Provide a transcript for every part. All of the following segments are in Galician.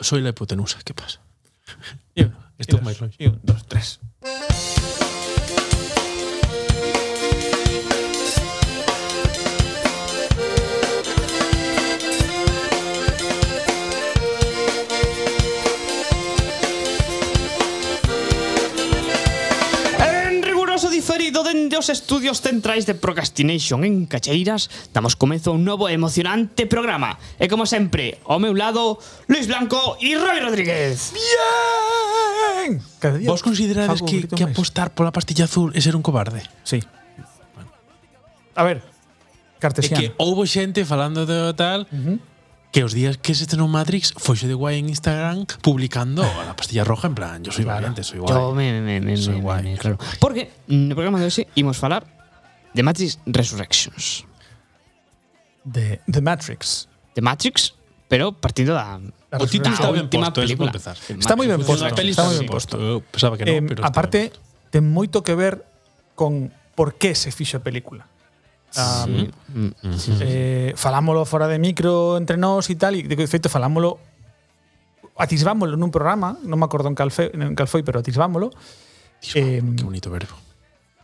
soy la hipotenusa, ¿qué pasa? Y, esto y dos, es my y un, dos, tres. dende os estudios centrais de Procrastination en Cacheiras damos comezo a un novo e emocionante programa. E como sempre, ao meu lado, Luis Blanco e Roy Rodríguez. Bien! Cada día Vos considerades fago que, grito que máis. apostar pola pastilla azul é ser un cobarde? Sí. A ver, É que houve houbo xente falando de tal uh -huh que os días que se estrenou Matrix foxe de guai en Instagram publicando a pastilla roja en plan, yo soy valiente, soy guai. Yo me, me, me, soy me, guai, me, claro. Porque no programa de hoxe imos falar de Matrix Resurrections. De The Matrix. The Matrix, pero partindo da La o título está ben posto, eh, película. para empezar. Está moi ben posto. Está, está moi ben posto. Eu pensaba que non, eh, pero Aparte, ten moito que ver con por que se fixo a película. Um, sí. Mm, eh, falámolo fora de micro entre nós e tal, e de feito falámolo atisvámolo nun programa, non me acordo en cal, fe, en cal foi, pero atisvámolo. Atisvámolo, eh, que bonito verbo.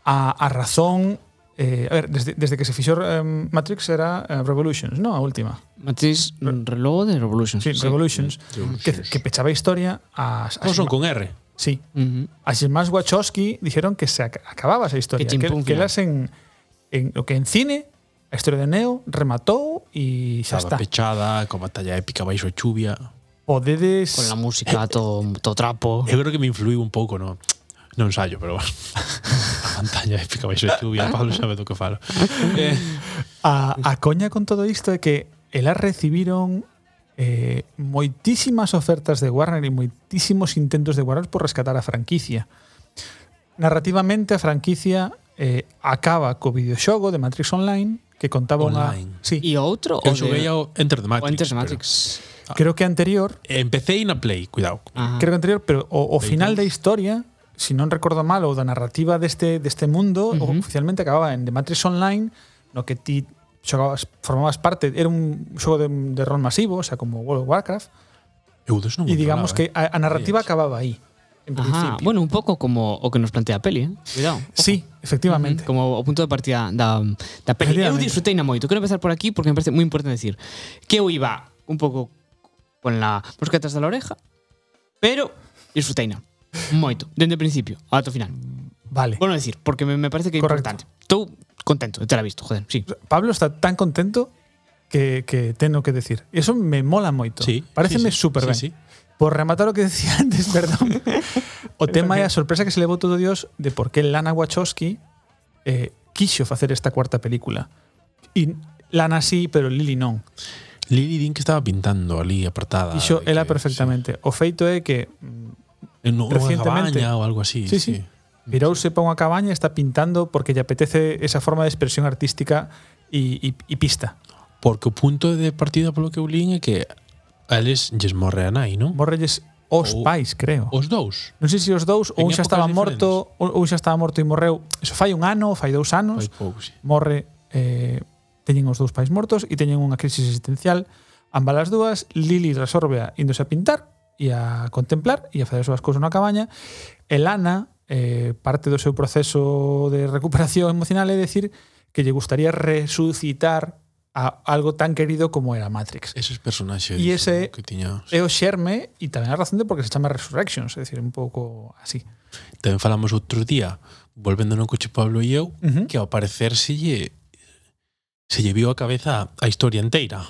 A, a razón Eh, a ver, desde, desde que se fixou eh, Matrix era eh, Revolutions, non? A última. Matrix, Re de Revolutions. Sí, sí. Revolutions. Que, que pechaba a historia a... a son con R. Sí. Uh -huh. As irmás Wachowski dijeron que se ac acababa esa historia. Que, que, que elas en en o que en cine a historia de Neo rematou e xa Estaba está. pechada, con batalla épica baixo a chuvia. Podedes... Con la música, eh, todo, todo trapo. Eu creo que me influiu un pouco, no, no ensayo, pero a pantalla épica baixo a chuvia, Pablo sabe do que falo. eh, a, a coña con todo isto é que elas recibiron eh, moitísimas ofertas de Warner e moitísimos intentos de Warner por rescatar a franquicia. Narrativamente a franquicia eh, acaba co videoxogo de Matrix Online que contaba Online. unha... Sí. E outro? Eu xoguei ao Enter the Matrix. O Enter the Matrix. Pero, creo que anterior... Empecé na Play, cuidado. Ajá. Creo que anterior, pero o, o final da historia si non recordo mal, ou da narrativa deste, deste mundo, uh -huh. oficialmente acababa en The Matrix Online, no que ti xogabas, formabas parte, era un xogo de, de rol masivo, o sea, como World of Warcraft. Eu des non e digamos falaba, que a, a narrativa acababa aí. En Ajá, bueno, un pouco como o que nos plantea a peli, eh? Cuidado. Ojo. Sí, efectivamente. Como o punto de partida da, da peli. Eu disfrutei na moito. Quero empezar por aquí porque me parece moi importante decir que eu iba un pouco con la mosca atrás da oreja, pero disfrutei na. moito, dende o principio ata o final. Vale. Bueno, decir, porque me, me parece que é importante. Estou contento de ter visto, joder, sí. Pablo está tan contento que, que tengo que decir. Eso me mola moito. Sí, Pareceme sí, sí, super sí, ben. Sí, sí. Por rematar o que decía antes, perdón, o tema é a sorpresa que se levou todo Dios de por que Lana Wachowski eh, quixo facer esta cuarta película. E Lana sí, pero Lily non. Lily din que estaba pintando ali apartada. Iso ela perfectamente. Sí. O feito é que en no, recientemente cabaña ou algo así, sí. sí. sí. Virouse pa unha cabaña e está pintando porque lle apetece esa forma de expresión artística e, e, e pista. Porque o punto de partida polo que eu lín é que Eles lles morre a nai, non? Morrelles os ou, pais, creo. Os dous. Non sei se os dous ou xa estaba morto ou, ou xa estaba morto e morreu. Eso fai un ano, fai dous anos. Fai pouco, sí. Morre eh, teñen os dous pais mortos e teñen unha crisis existencial. Ambas as dúas, Lily resorbe a índose a pintar e a contemplar e a fazer as súas cousas na cabaña. E Lana, eh, parte do seu proceso de recuperación emocional é decir que lle gustaría resucitar a algo tan querido como era Matrix. Esos personaxes e ese que tiña... é o xerme e tamén a razón de porque se chama Resurrections, é dicir, un pouco así. Tamén falamos outro día, volvendo no coche Pablo e eu, uh -huh. que ao parecer se lle, se lle viu a cabeza a historia inteira.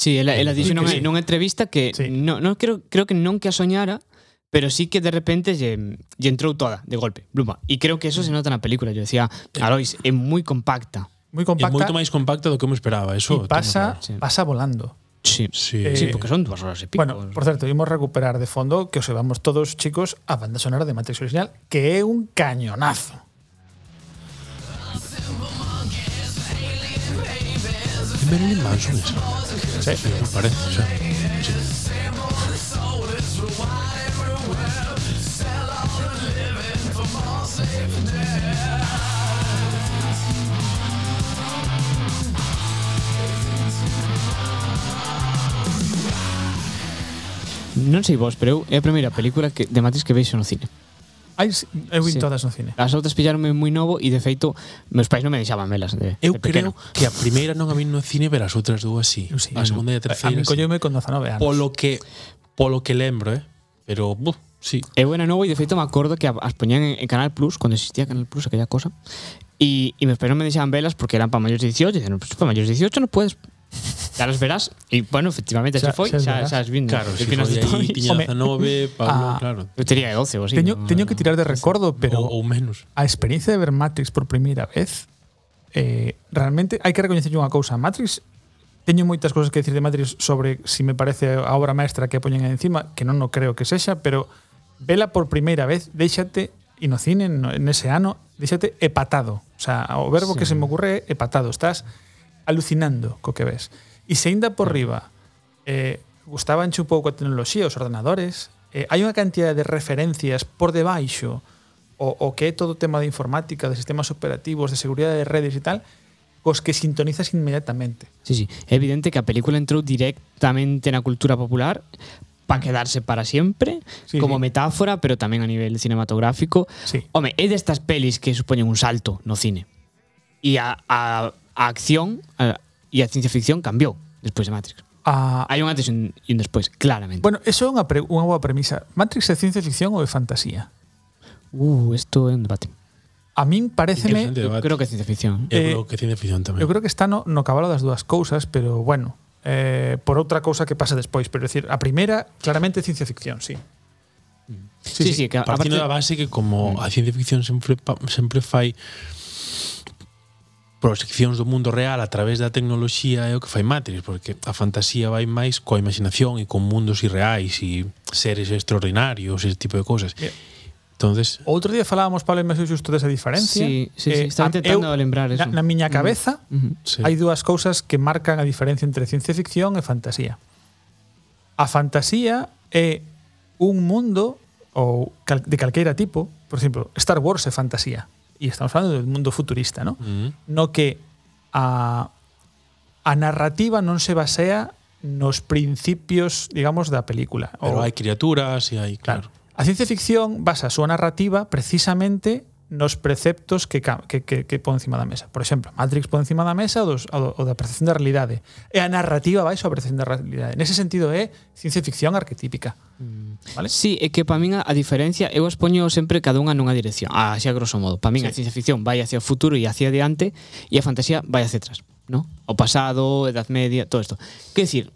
Sí, ela, ela dixo nunha, sí. nunha entrevista que sí. no, no creo, creo que non que a soñara, pero sí que de repente lle, lle entrou toda, de golpe, bluma. E creo que eso se nota na película. Yo decía, Alois, é moi compacta. É compacta moito máis compacta do que me esperaba, eso. e pasa, Sí. pasa volando Sí. Sí. Eh, Sí, porque son dúas horas e pico. Bueno, por certo, imos recuperar de fondo que os vamos todos, chicos, a banda sonora de Matrix original, que é un cañonazo. Marilyn Manson. Sí. Me parece, o sea, sí. Non sei vos, pero eu é a primeira película que de Matrix que veixo no cine. Ai, eu vin sí. todas no cine. As outras pillaronme moi novo e de feito meus pais non me deixaban velas de, Eu de creo que a primeira non a vin no cine, pero as outras dúas sí. sí a segunda e a terceira. A mí colleume con 19 anos. Polo que polo que lembro, eh, pero buf, sí. Eu era novo e de feito me acordo que as poñían en, en Canal Plus, cando existía Canal Plus aquella cosa, e, e meus pais non me deixaban velas porque eran para maiores de 18, e dicen, pues, para maiores de 18 non podes Ya las verás. E, bueno, efectivamente, xa, xa foi, xa, xa, xa as vindo. Claro, si foi aí Piñaza 19, Pablo, a, claro. Eu tería 12 ou así. Teño, no, teño que tirar de recordo, pero... Ou, ou menos. A experiencia de ver Matrix por primeira vez, eh, realmente, hai que recoñecerlle unha cousa. Matrix Teño moitas cousas que decir de Matrix sobre si me parece a obra maestra que poñen encima, que non no creo que sexa, pero vela por primeira vez, déxate e no cine en ese ano, déxate epatado. O sea, o verbo sí. que se me ocurre é epatado. Estás alucinando co que ves. E se ainda por mm. riba eh, gustabanche un pouco a tecnoloxía, os ordenadores, eh, hai unha cantidad de referencias por debaixo o, o que é todo o tema de informática, de sistemas operativos, de seguridade de redes e tal, cos que sintonizas inmediatamente. Sí, sí. É evidente que a película entrou directamente na cultura popular para quedarse para siempre, sí, como sí. metáfora, pero tamén a nivel cinematográfico. Sí. Home, é destas pelis que supoñen un salto no cine. E a, a a acción a, e a ciencia ficción cambiou despois de Matrix. Ah, Hai un antes e un, un despois, claramente. Bueno, eso é unha, pre, unha boa premisa. Matrix é ciencia ficción ou é fantasía? Uh, isto é un debate. A min pareceme... Eu creo que é ciencia ficción. Eh, eu creo que é ciencia ficción tamén. Eu creo que está no, no cabalo das dúas cousas, pero bueno, eh, por outra cousa que pasa despois. Pero, decir, a primeira, claramente, é ciencia ficción, sí. Sí, sí, sí, sí que Partindo a parte... da base que como mm. a ciencia ficción sempre. Sempre fai proxeccións do mundo real a través da tecnoloxía é o que fai Matrix, porque a fantasía vai máis coa imaginación e con mundos irreais e seres extraordinarios, ese tipo de cousas. Yeah. Entonces, outro día falábamos Pablo e Meseu xusto desa diferencia. Sí, sí, sí eh, estaba tentando eu, lembrar eso. Na, na miña cabeza. Uh -huh. hai dúas cousas que marcan a diferencia entre ciencia ficción e fantasía. A fantasía é un mundo ou cal, de calqueira tipo, por exemplo, Star Wars é fantasía e estamos falando do mundo futurista, ¿no? Mm. No que a, a narrativa non se basea nos principios, digamos, da película. Pero o, hai criaturas e hai, claro. claro. A ciencia ficción basa a súa narrativa precisamente nos preceptos que, que, que, que pon encima da mesa. Por exemplo, Matrix pon encima da mesa o, dos, o, o da percepción da realidade. E a narrativa vai sobre a percepción da realidade. Nese sentido é ciencia ficción arquetípica. Mm. Vale? Sí, é que para min a diferencia eu as poño sempre cada unha nunha dirección. Ah, así a grosso modo. Para min sí. a ciencia ficción vai hacia o futuro e hacia adiante e a fantasía vai hacia atrás. ¿no? O pasado, Edad Media, todo isto. Quer decir,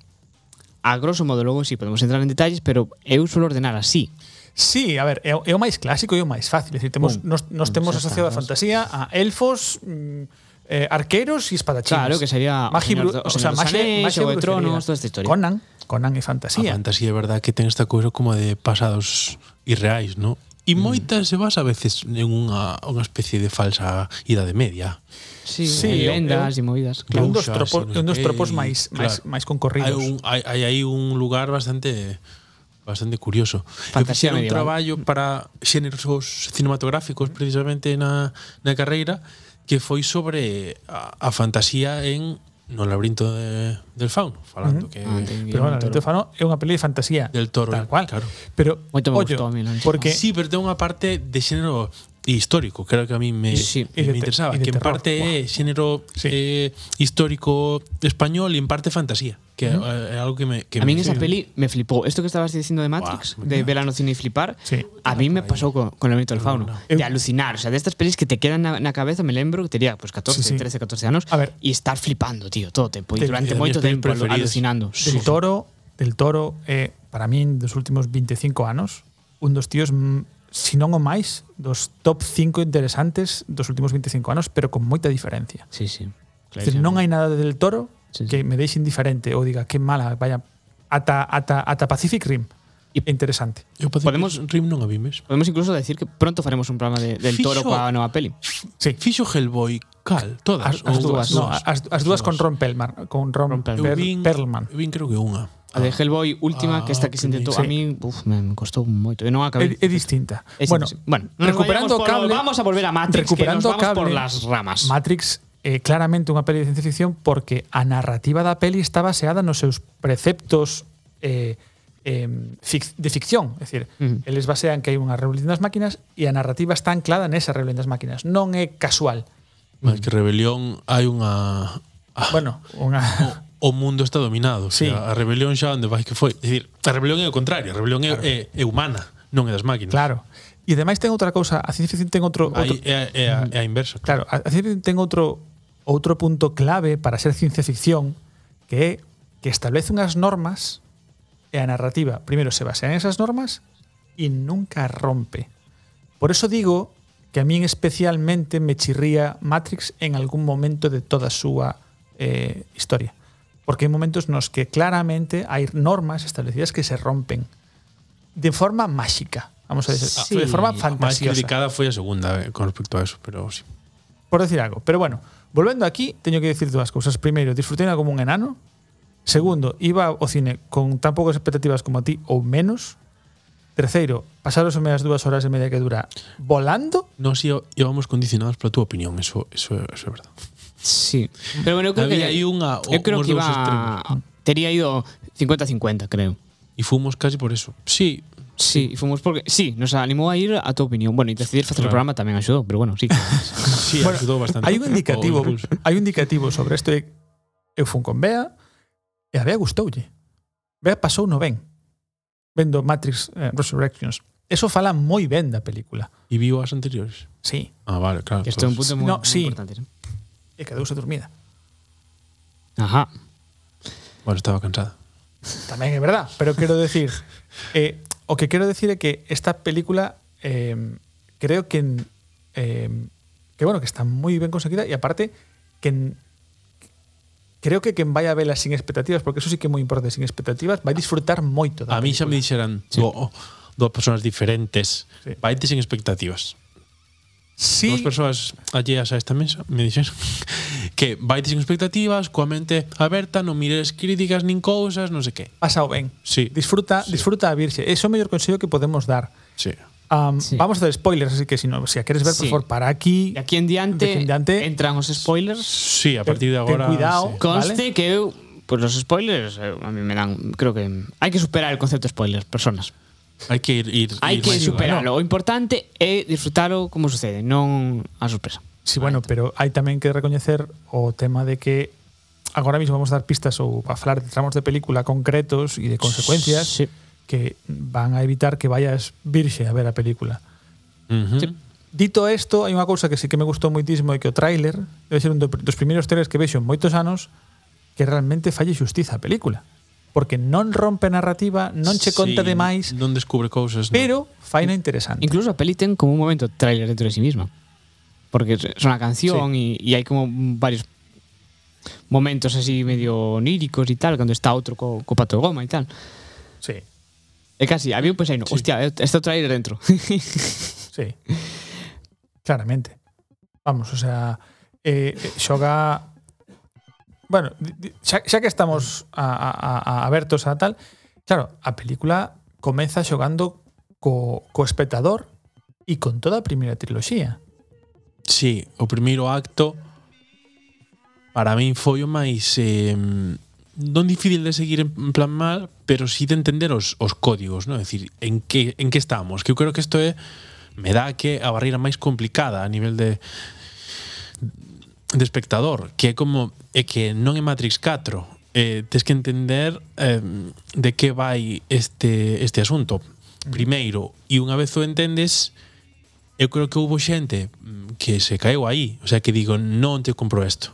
a grosso modo, logo sí podemos entrar en detalles, pero eu suelo ordenar así. Sí, a ver, é, é o máis clásico e o máis fácil. Decir, temos, nos, nos temos asociado a fantasía a elfos, mm, eh, arqueros e espadachines. Claro, que sería Magi, o, o, o sea, Magi, Magi o de Tronos, toda esta historia. Conan, Conan e fantasía. A fantasía é verdad que ten esta cousa como de pasados irreais, ¿no? E mm. moitas mm. se basa a veces en unha, unha especie de falsa idade media. Sí, sí lendas e movidas. Claro. Un dos tropos, un dos tropos máis, máis, máis concorridos. Hai, un, hai, hai un lugar bastante Bastante curioso. Fantasía Eu fixera medieval. un traballo mm. para xéneros cinematográficos precisamente na, na carreira que foi sobre a, a fantasía en no laberinto de, del fauno, falando uh -huh. que ah, Pero bueno, el del fauno é unha peli de fantasía. Del toro, tal cual. Claro. Pero Moito me ollo, gustou a mí, porque sí, pero ten unha parte de xénero histórico, creo que a mí me, eh, interesaba, que en parte es género eh, histórico español y en parte fantasía, que ¿Mm? algo que me... Que a mí esa peli me flipó. Esto que estabas diciendo de Matrix, de ver la noción y flipar, a mí me pasó con, el mito del fauno, de alucinar, o sea, de estas pelis que te quedan en la cabeza, me lembro que tenía pues 14, 13, 14 años, a ver. y estar flipando, tío, todo pues, tiempo, y durante mucho tiempo alucinando. Del toro, del toro para mí, en los últimos 25 años, un dos tíos si non o máis, dos top 5 interesantes dos últimos 25 anos, pero con moita diferencia. Sí, sí. Claro, decir, non hai nada del toro sí, sí. que me deixe indiferente ou diga que mala, vaya, ata, ata, ata Pacific Rim. E interesante. Eu podemos Rim non a vimes. Podemos incluso decir que pronto faremos un programa de, del fixo, toro coa nova peli. Sí. Fixo Hellboy cal, todas as, as dúas, no, as, as dúas con Ron Perlman, con Ron, Ron Perlman. Eu vin, Perlman. Eu vin creo que unha. A de Hellboy última, ah, que esta que se ah, intentou sí. a mí, uf, me, me costou moito. Eu non acabei. É, é distinta. É bueno, bueno non recuperando por, cable, vamos a volver a Matrix, recuperando que nos vamos cable, por las ramas. Matrix é eh, claramente unha peli de ciencia ficción porque a narrativa da peli está baseada nos seus preceptos eh, eh, fic de ficción. É dicir, uh -huh. eles basean que hai unha rebelión das máquinas e a narrativa está anclada nesa rebelión das máquinas. Non é casual. Mas que rebelión hai unha... Bueno, unha... o mundo está dominado. Sí. O sea, a rebelión xa onde vai que foi. É dicir, a rebelión é o contrario, a rebelión claro. é, é, é humana, non é das máquinas. Claro. E ademais ten outra cousa, a ciencia ficción ten outro... outro Aí é, a, é, a, é a inversa. Claro, a ciencia ficción ten outro outro punto clave para ser ciencia ficción que é que establece unhas normas e a narrativa primeiro se basea en esas normas e nunca rompe. Por eso digo que a min especialmente me chirría Matrix en algún momento de toda a súa eh, historia porque hai momentos nos que claramente hai normas establecidas que se rompen de forma máxica, vamos a decir, sí. de forma fantasiosa. A máis criticada foi a segunda eh, con respecto a eso, pero sí. Por decir algo, pero bueno, volvendo aquí, teño que decir dúas cousas. Primeiro, disfrutei como un enano. Segundo, iba ao cine con tan poucas expectativas como a ti ou menos, Terceiro, pasaros as meas dúas horas e media que dura volando. Nos íbamos condicionados pola túa opinión, eso, eso, eso é verdade. Sí. Pero bueno, eu creo Había que aí unha eu creo que iba tería ido 50-50, creo. E fomos casi por eso. Sí, Sí, sí. fomos porque sí, nos animou a ir a tua opinión. Bueno, e decidir facer claro. o programa tamén axudou, pero bueno, sí. sí, bueno, axudou bastante. Hai un indicativo, hai un indicativo sobre isto e eh, eu fun con Bea e a Bea gustoulle. Bea pasou no ben vendo Matrix eh, Resurrections. Eso fala moi ben da película. E viu as anteriores? Sí. Ah, vale, claro. Isto é un punto moi no, sí. importante. ¿no? e quedouse dormida. Ajá. Bueno, estaba cansada. Tamén é verdad, pero quero decir eh, o que quero decir é que esta película eh, creo que eh, que bueno, que está moi ben conseguida e aparte que creo que quen vai a vela sin expectativas, porque eso sí que é moi importante, sin expectativas, vai disfrutar moito da A mí xa me dixeran sí. do, do diferentes, sí. vai sin expectativas sí. Dos persoas alleas a esta mesa me dixeron que vai sin expectativas, coa mente aberta, non mires críticas nin cousas, non sei que. Pasao ben. Sí. Disfruta, sí. disfruta a virxe. Eso é o mellor consello que podemos dar. Sí. Um, sí. Vamos a hacer spoilers, así que si no, si a queres ver, sí. por favor, para aquí. De aquí en diante, aquí en diante entran os spoilers. Sí, a partir de agora. Ten cuidado, sí. conste ¿vale? que eu, pues los spoilers eh, a mí me dan, creo que hay que superar el concepto de spoilers, personas. Hai que ir, ir Hai ir que superalo. O importante é disfrutalo como sucede, non a sorpresa. Sí, bueno, pero hai tamén que recoñecer o tema de que agora mismo vamos a dar pistas ou a falar de tramos de película concretos e de consecuencias sí. que van a evitar que vayas virxe a ver a película. Uh -huh. sí. Dito isto, hai unha cousa que sí que me gustou moitísimo e que o tráiler debe ser un dos primeiros trailers que vexo en moitos anos que realmente falle xustiza a película porque non rompe narrativa, non che conta sí, demais. Non descubre cousas. Pero no. faina interesante. Incluso a peli ten como un momento trailer dentro de sí misma. Porque son a canción sí. y, y hai como varios momentos así medio oníricos e tal, cando está outro co, co pato goma e tal. Sí. E casi, había un pensaino, sí. hostia, eh, está o trailer dentro. sí. Claramente. Vamos, o sea, eh, eh xoga bueno, xa, xa que estamos a, a, a abertos a tal, claro, a película comeza xogando co, co espectador e con toda a primeira triloxía. Sí, o primeiro acto para min foi o máis eh, non difícil de seguir en plan mal, pero sí de entender os, os códigos, non? É dicir, en que, en que estamos? Que eu creo que isto é me dá que a barreira máis complicada a nivel de de espectador, que é como é que non é Matrix 4. Eh, tes que entender eh, de que vai este este asunto. Mm. Primeiro, e unha vez o entendes, eu creo que houve xente mm, que se caeu aí, o sea, que digo, non te compro isto.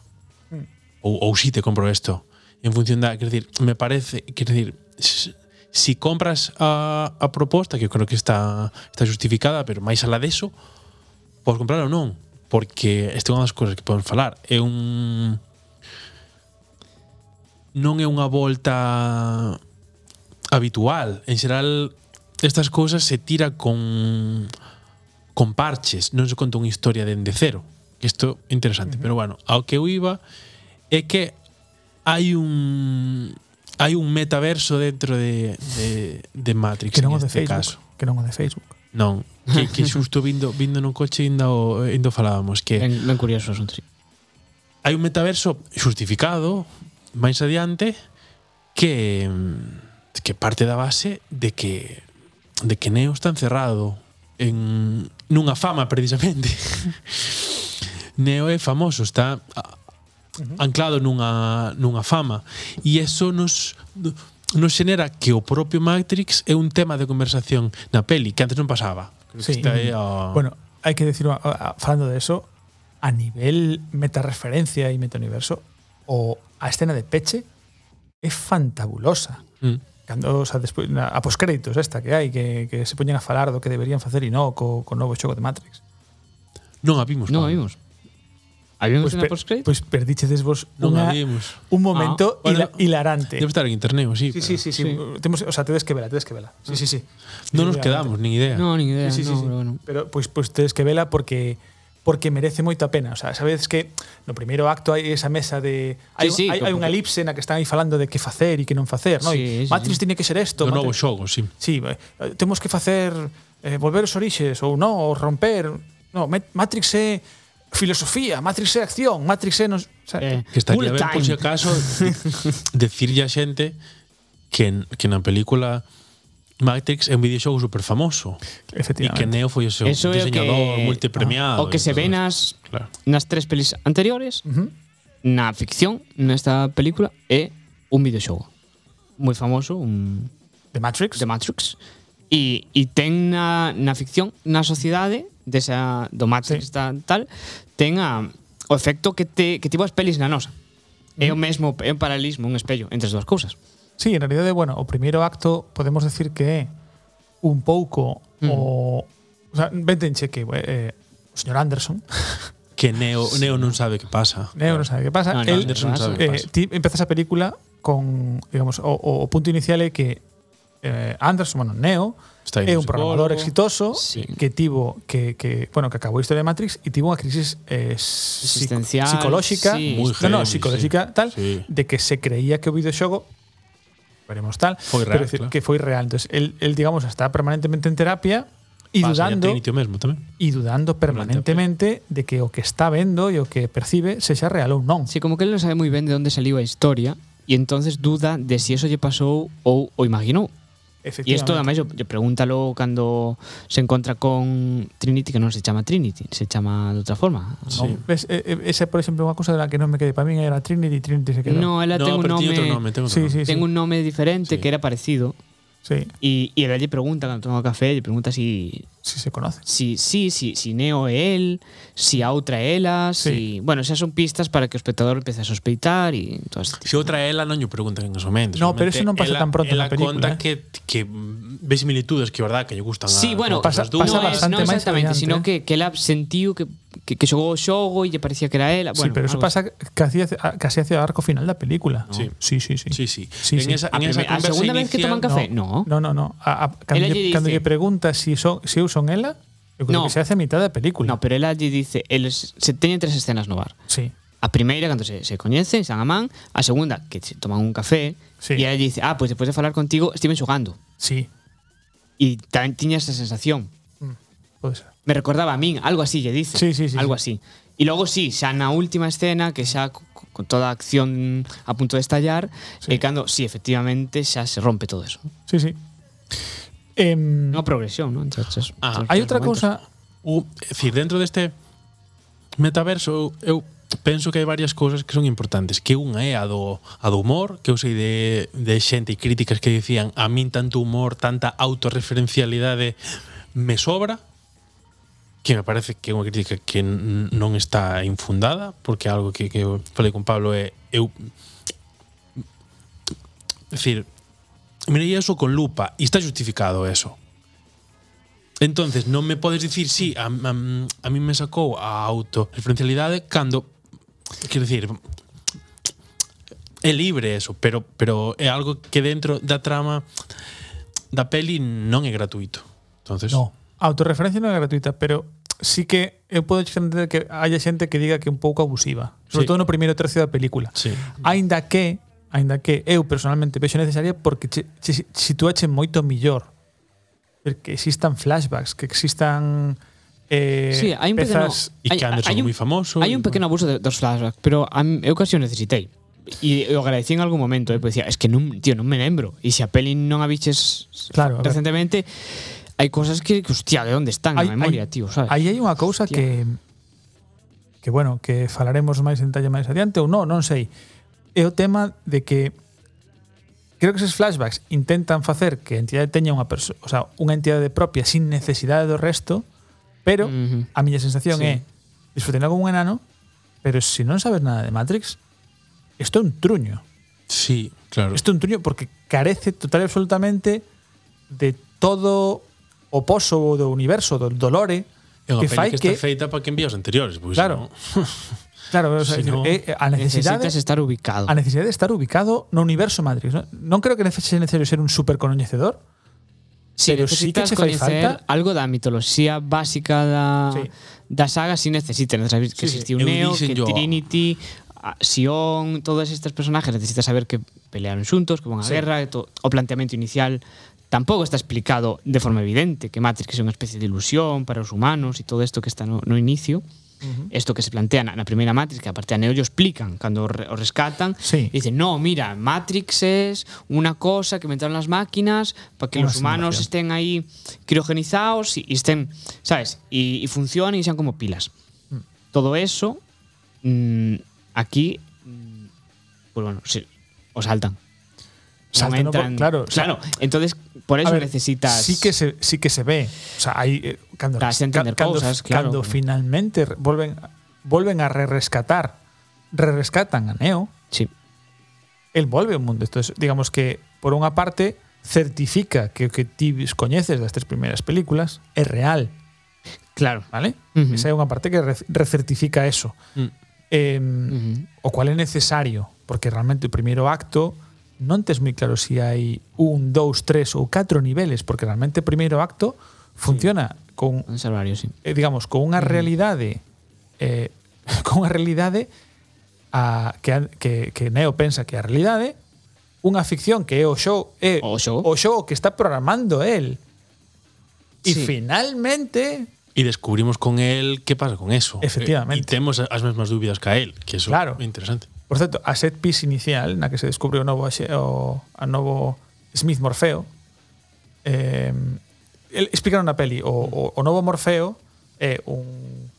Mm. Ou, ou si te compro isto. En función da, quer dizer, me parece, quer dizer, si compras a, a proposta, que eu creo que está, está justificada, pero máis alá deso, podes comprar ou non porque esta é unha das cousas que poden falar. É un non é unha volta habitual. En xeral estas cousas se tira con con parches. Non se conta unha historia dende cero isto é interesante. Uh -huh. pero bueno ao que eu iba é que hai un hai un metaverso dentro de, de, de Matrix que non o de este Facebook, caso. que non o de Facebook. Non, que, que xusto vindo, vindo no coche indo, indo falábamos que... Ben, ben curioso son tri. Hai un metaverso xustificado máis adiante que que parte da base de que de que Neo está encerrado en nunha fama precisamente. Neo é famoso, está anclado nunha nunha fama e eso nos nos xenera que o propio Matrix é un tema de conversación na peli que antes non pasaba. Creo sí. está aí a... Bueno, hai que decir, falando de eso, a nivel metareferencia e metauniverso, o a escena de Peche é fantabulosa. Mm. Cando, o sea, despois, na, a poscréditos esta que hai, que, que se poñen a falar do que deberían facer e non co, co novo xogo de Matrix. Non a vimos. Non a vimos. Había unha pues escena post-credit? Pois pues pois perdichedes vos non vimos. un momento ah, bueno, hilarante. Debe estar en internet, sí. Sí, sí, sí, sí. sí. Temos, o sea, tedes que vela, tedes que vela. Sí, sí, sí. Non nos quedamos, nin idea. Non, nin idea. Sí, sí, no, sí, pero, bueno. pero pois, pues, pois pues, tedes que vela porque porque merece moita pena, o sea, sabedes que no primeiro acto hai esa mesa de hai, sí, sí, hai, hai unha elipse na que están aí falando de que facer e que non facer, no? Sí, sí, Matrix sí. tiene que ser isto. No novo xogo, sí. Sí, eh, temos que facer eh, volver os orixes ou non, ou romper. No, Matrix é filosofía, Matrix é acción, Matrix é non, eh, que estaría ben por si acaso decirlle a xente que que na película Matrix é un videoxogo super famoso. E que Neo foi o seu Eso diseñador que, multipremiado. O que se ve nas, claro. nas tres pelis anteriores, uh -huh. na ficción, nesta película, é un videoxogo. Moi famoso, un... The Matrix? The Matrix. E, e ten na, na ficción, na sociedade, desa, do Matrix sí. da, tal, ten a, o efecto que, te, que tivo as pelis na nosa. É o mm. mesmo, é un paralelismo, un espello entre as dúas cousas. Sí, en realidade, bueno, o primeiro acto podemos decir que é un pouco mm. o... O sea, vente en cheque, eh, eh, o señor Anderson, que Neo, sí. Neo non sabe que pasa. Neo non sabe que pasa. No, no, El, Anderson non sabe que eh, pasa. Eh, ti empezas a película con, digamos, o, o punto inicial é que eh, Anderson, bueno, Neo, Está é un programador psicólogo. exitoso sí. que tivo que, que, bueno, que acabou a historia de Matrix e tivo unha crisis eh, existencial psicolóxica, sí. No, no, psicolóxica sí. tal, sí. de que se creía que o videoxogo veremos tal, foi real, pero decir, claro. que foi real. Entonces, el, el digamos está permanentemente en terapia e dudando mesmo tamén. E dudando permanentemente de que o que está vendo e o que percibe sexa real ou non. Sí, como que ele non sabe moi ben de onde saliu a historia e entonces duda de si eso lle pasou ou o imaginou. E isto, ademais, yo, yo pregúntalo cando se encontra con Trinity, que non se chama Trinity, se chama de outra forma. Sí. No, ves, esa, por exemplo, unha cosa de la que non me quedé para min era Trinity, Trinity se quedou. No, ela no, ten un nome, nome, ten sí, nome. Sí, ten sí. un nome diferente sí. que era parecido. Sí. Y, y ela lle pregunta, cando toma café, lle pregunta si sí se conoce. si si si, si Neo é el, si a outra é ela, si, bueno, xa son pistas para que o espectador empece a sospeitar e todo este Se outra ela non lle preguntan en ese momento. No, pero eso non pasa ela- tan pronto ela na película, conta eh. que, que ve similitudes que, verdad, que lle gustan Sí, a, bueno, pasa- dúas. pasa no, es, bastante no exactamente, sino eh. que, que ela sentiu que, que, que xogou o xogo e lle parecía que era ela. sí, Bueno, pero eso pasa casi hacia, casi hacia o arco final da película. Sí. sí, sí. sí. Sí, sí. Sí, en sí. esa, A, en esa primer- a segunda vez que toman café, no. No, no, no. A, a, cando, Ela lle, cando lle pregunta si, son, si eu son ela, eu creo no, que se hace a mitad da película. No, pero ela lle dice, eles se teñen tres escenas no bar. Sí. A primeira cando se, se coñecen, san amán, a segunda que se toman un café sí. e ela dice, "Ah, pois pues, despois de falar contigo, estive xogando." Sí. E tamén tiña esa sensación. Mm, pode ser. Me recordaba a min, algo así lle dice. Sí, sí, sí, algo sí. así. E logo sí, xa na última escena que xa con toda a acción a punto de estallar, sí. e cando sí, efectivamente xa se rompe todo eso. Sí, sí. Eh, unha progresión, non? Entonces, ah, hai outra cousa, o, decir, dentro deste metaverso eu penso que hai varias cousas que son importantes, que unha é a do, a do humor, que eu sei de, de xente e críticas que dicían a min tanto humor, tanta autorreferencialidade me sobra, que me parece que é unha crítica que non está infundada, porque algo que, que falei con Pablo é eu decir, mirei eso con lupa e está justificado eso. Entonces, non me podes dicir, sí, a, a, a mí me sacou a autorreferencialidade cando, quero dicir, é libre eso, pero, pero é algo que dentro da trama da peli non é gratuito. Entonces, no, a autorreferencia non é gratuita, pero sí que eu podo entender que haya xente que diga que é un pouco abusiva, sobre sí. todo no primeiro tercio da película. Sí. Ainda que aínda que eu personalmente vexo necesaria porque che, che sitúache moito millor que existan flashbacks, que existan eh, sí, hai un pezas pequeno, e que Anderson moi famoso. Hai un pequeno abuso de, dos flashbacks, pero a, eu casi o necesitei. E o agradecí en algún momento, eh, porque decía, es que non, tío, non me lembro. E se a peli non a biches claro, a recentemente, hai cosas que, que, hostia, de onde están hai, na memoria, hay, tío, sabes? Aí hai unha cousa hostia. que que bueno, que falaremos máis en detalle máis adiante ou non, non sei é o tema de que creo que esos flashbacks intentan facer que a entidade teña unha perso o sea, unha entidade propia sin necesidade do resto, pero uh -huh. a miña sensación sí. é disfrutando como un enano, pero se si non sabes nada de Matrix, isto é un truño. Sí, claro. Isto é un truño porque carece total e absolutamente de todo o pozo do universo, do dolore, é unha que fai que está feita para que envíos anteriores, pois, claro. No? claro, o sea, Si no, é a necesidade Necesitas estar ubicado. a necesidade de estar ubicado no universo Matrix. Non, non creo que sea necesario ser un super coñecedor, Sí, pero sí que che fai falta- algo da mitoloxía básica da, Sí. da saga si necesitas, necesitas saber que Sí, sí. existiu Eu Neo, que dixenllo- Trinity, Sion, todos estes personajes necesitas saber que pelearon xuntos, que van a Sí. guerra, que to, o planteamento inicial tampouco está explicado de forma evidente que Matrix é unha especie de ilusión para os humanos e todo isto que está no, no inicio. Esto que se plantea na, na primeira Matrix, que aparte a Neo ello explican cando re, o rescatan, Sí. y dicen, no, mira, Matrix es una cosa que inventaron las máquinas para que Una los humanos estén ahí criogenizados y, y estén, ¿sabes? Y, y funcionen y sean como pilas. Mm. Todo eso, mm, aquí, mm, pues bueno, se, o saltan. O sea, no entran, no, claro, claro. O sea, entonces, por eso ver, necesitas. Sí que, se, sí que se ve. O sea, hay. Eh, cuando, para entender cuando, cosas, claro. Cuando finalmente vuelven, vuelven a re-rescatar, re-rescatan a Neo. Sí. Él vuelve al mundo. Entonces, digamos que, por unha parte, certifica que o que ti coñeces das tres primeiras películas é real. Claro. Vale? Uh -huh. Esa é unha parte que recertifica eso. Uh -huh. eh, uh -huh. O cual é necesario, porque realmente o primeiro acto non tes moi claro se si hai un, dous, tres ou catro niveles, porque realmente o primeiro acto funciona sí. con un salvario, sí. eh, digamos, con unha mm. realidade eh, con unha realidade a, que, que, que Neo pensa que é a realidade unha ficción que é o show é o show, o show que está programando el e sí. finalmente E descubrimos con el que pasa con eso. Efectivamente. Eh, e, e temos as mesmas dúbidas que a él, que eso claro. é interesante. Por certo, a set piece inicial na que se descubre o novo o, a novo Smith Morfeo eh, el, explicaron na peli o, o, o novo Morfeo é un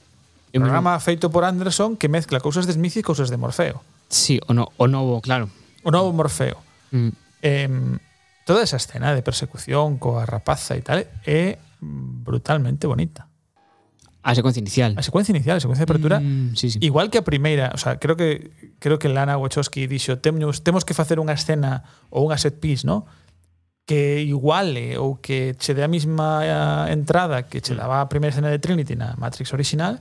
programa feito por Anderson que mezcla cousas de Smith e cousas de Morfeo. Sí, o, no, o novo, claro. O novo Morfeo. Mm. Eh, toda esa escena de persecución coa rapaza e tal é brutalmente bonita. A secuencia inicial. A secuencia inicial, a secuencia de apertura. Mm, sí, sí. Igual que a primeira, o sea, creo que creo que Lana Wachowski dixo, temos, temos que facer unha escena ou unha set piece, ¿no? que iguale ou que che dé a mesma eh, entrada que che mm. daba a primeira escena de Trinity na Matrix original,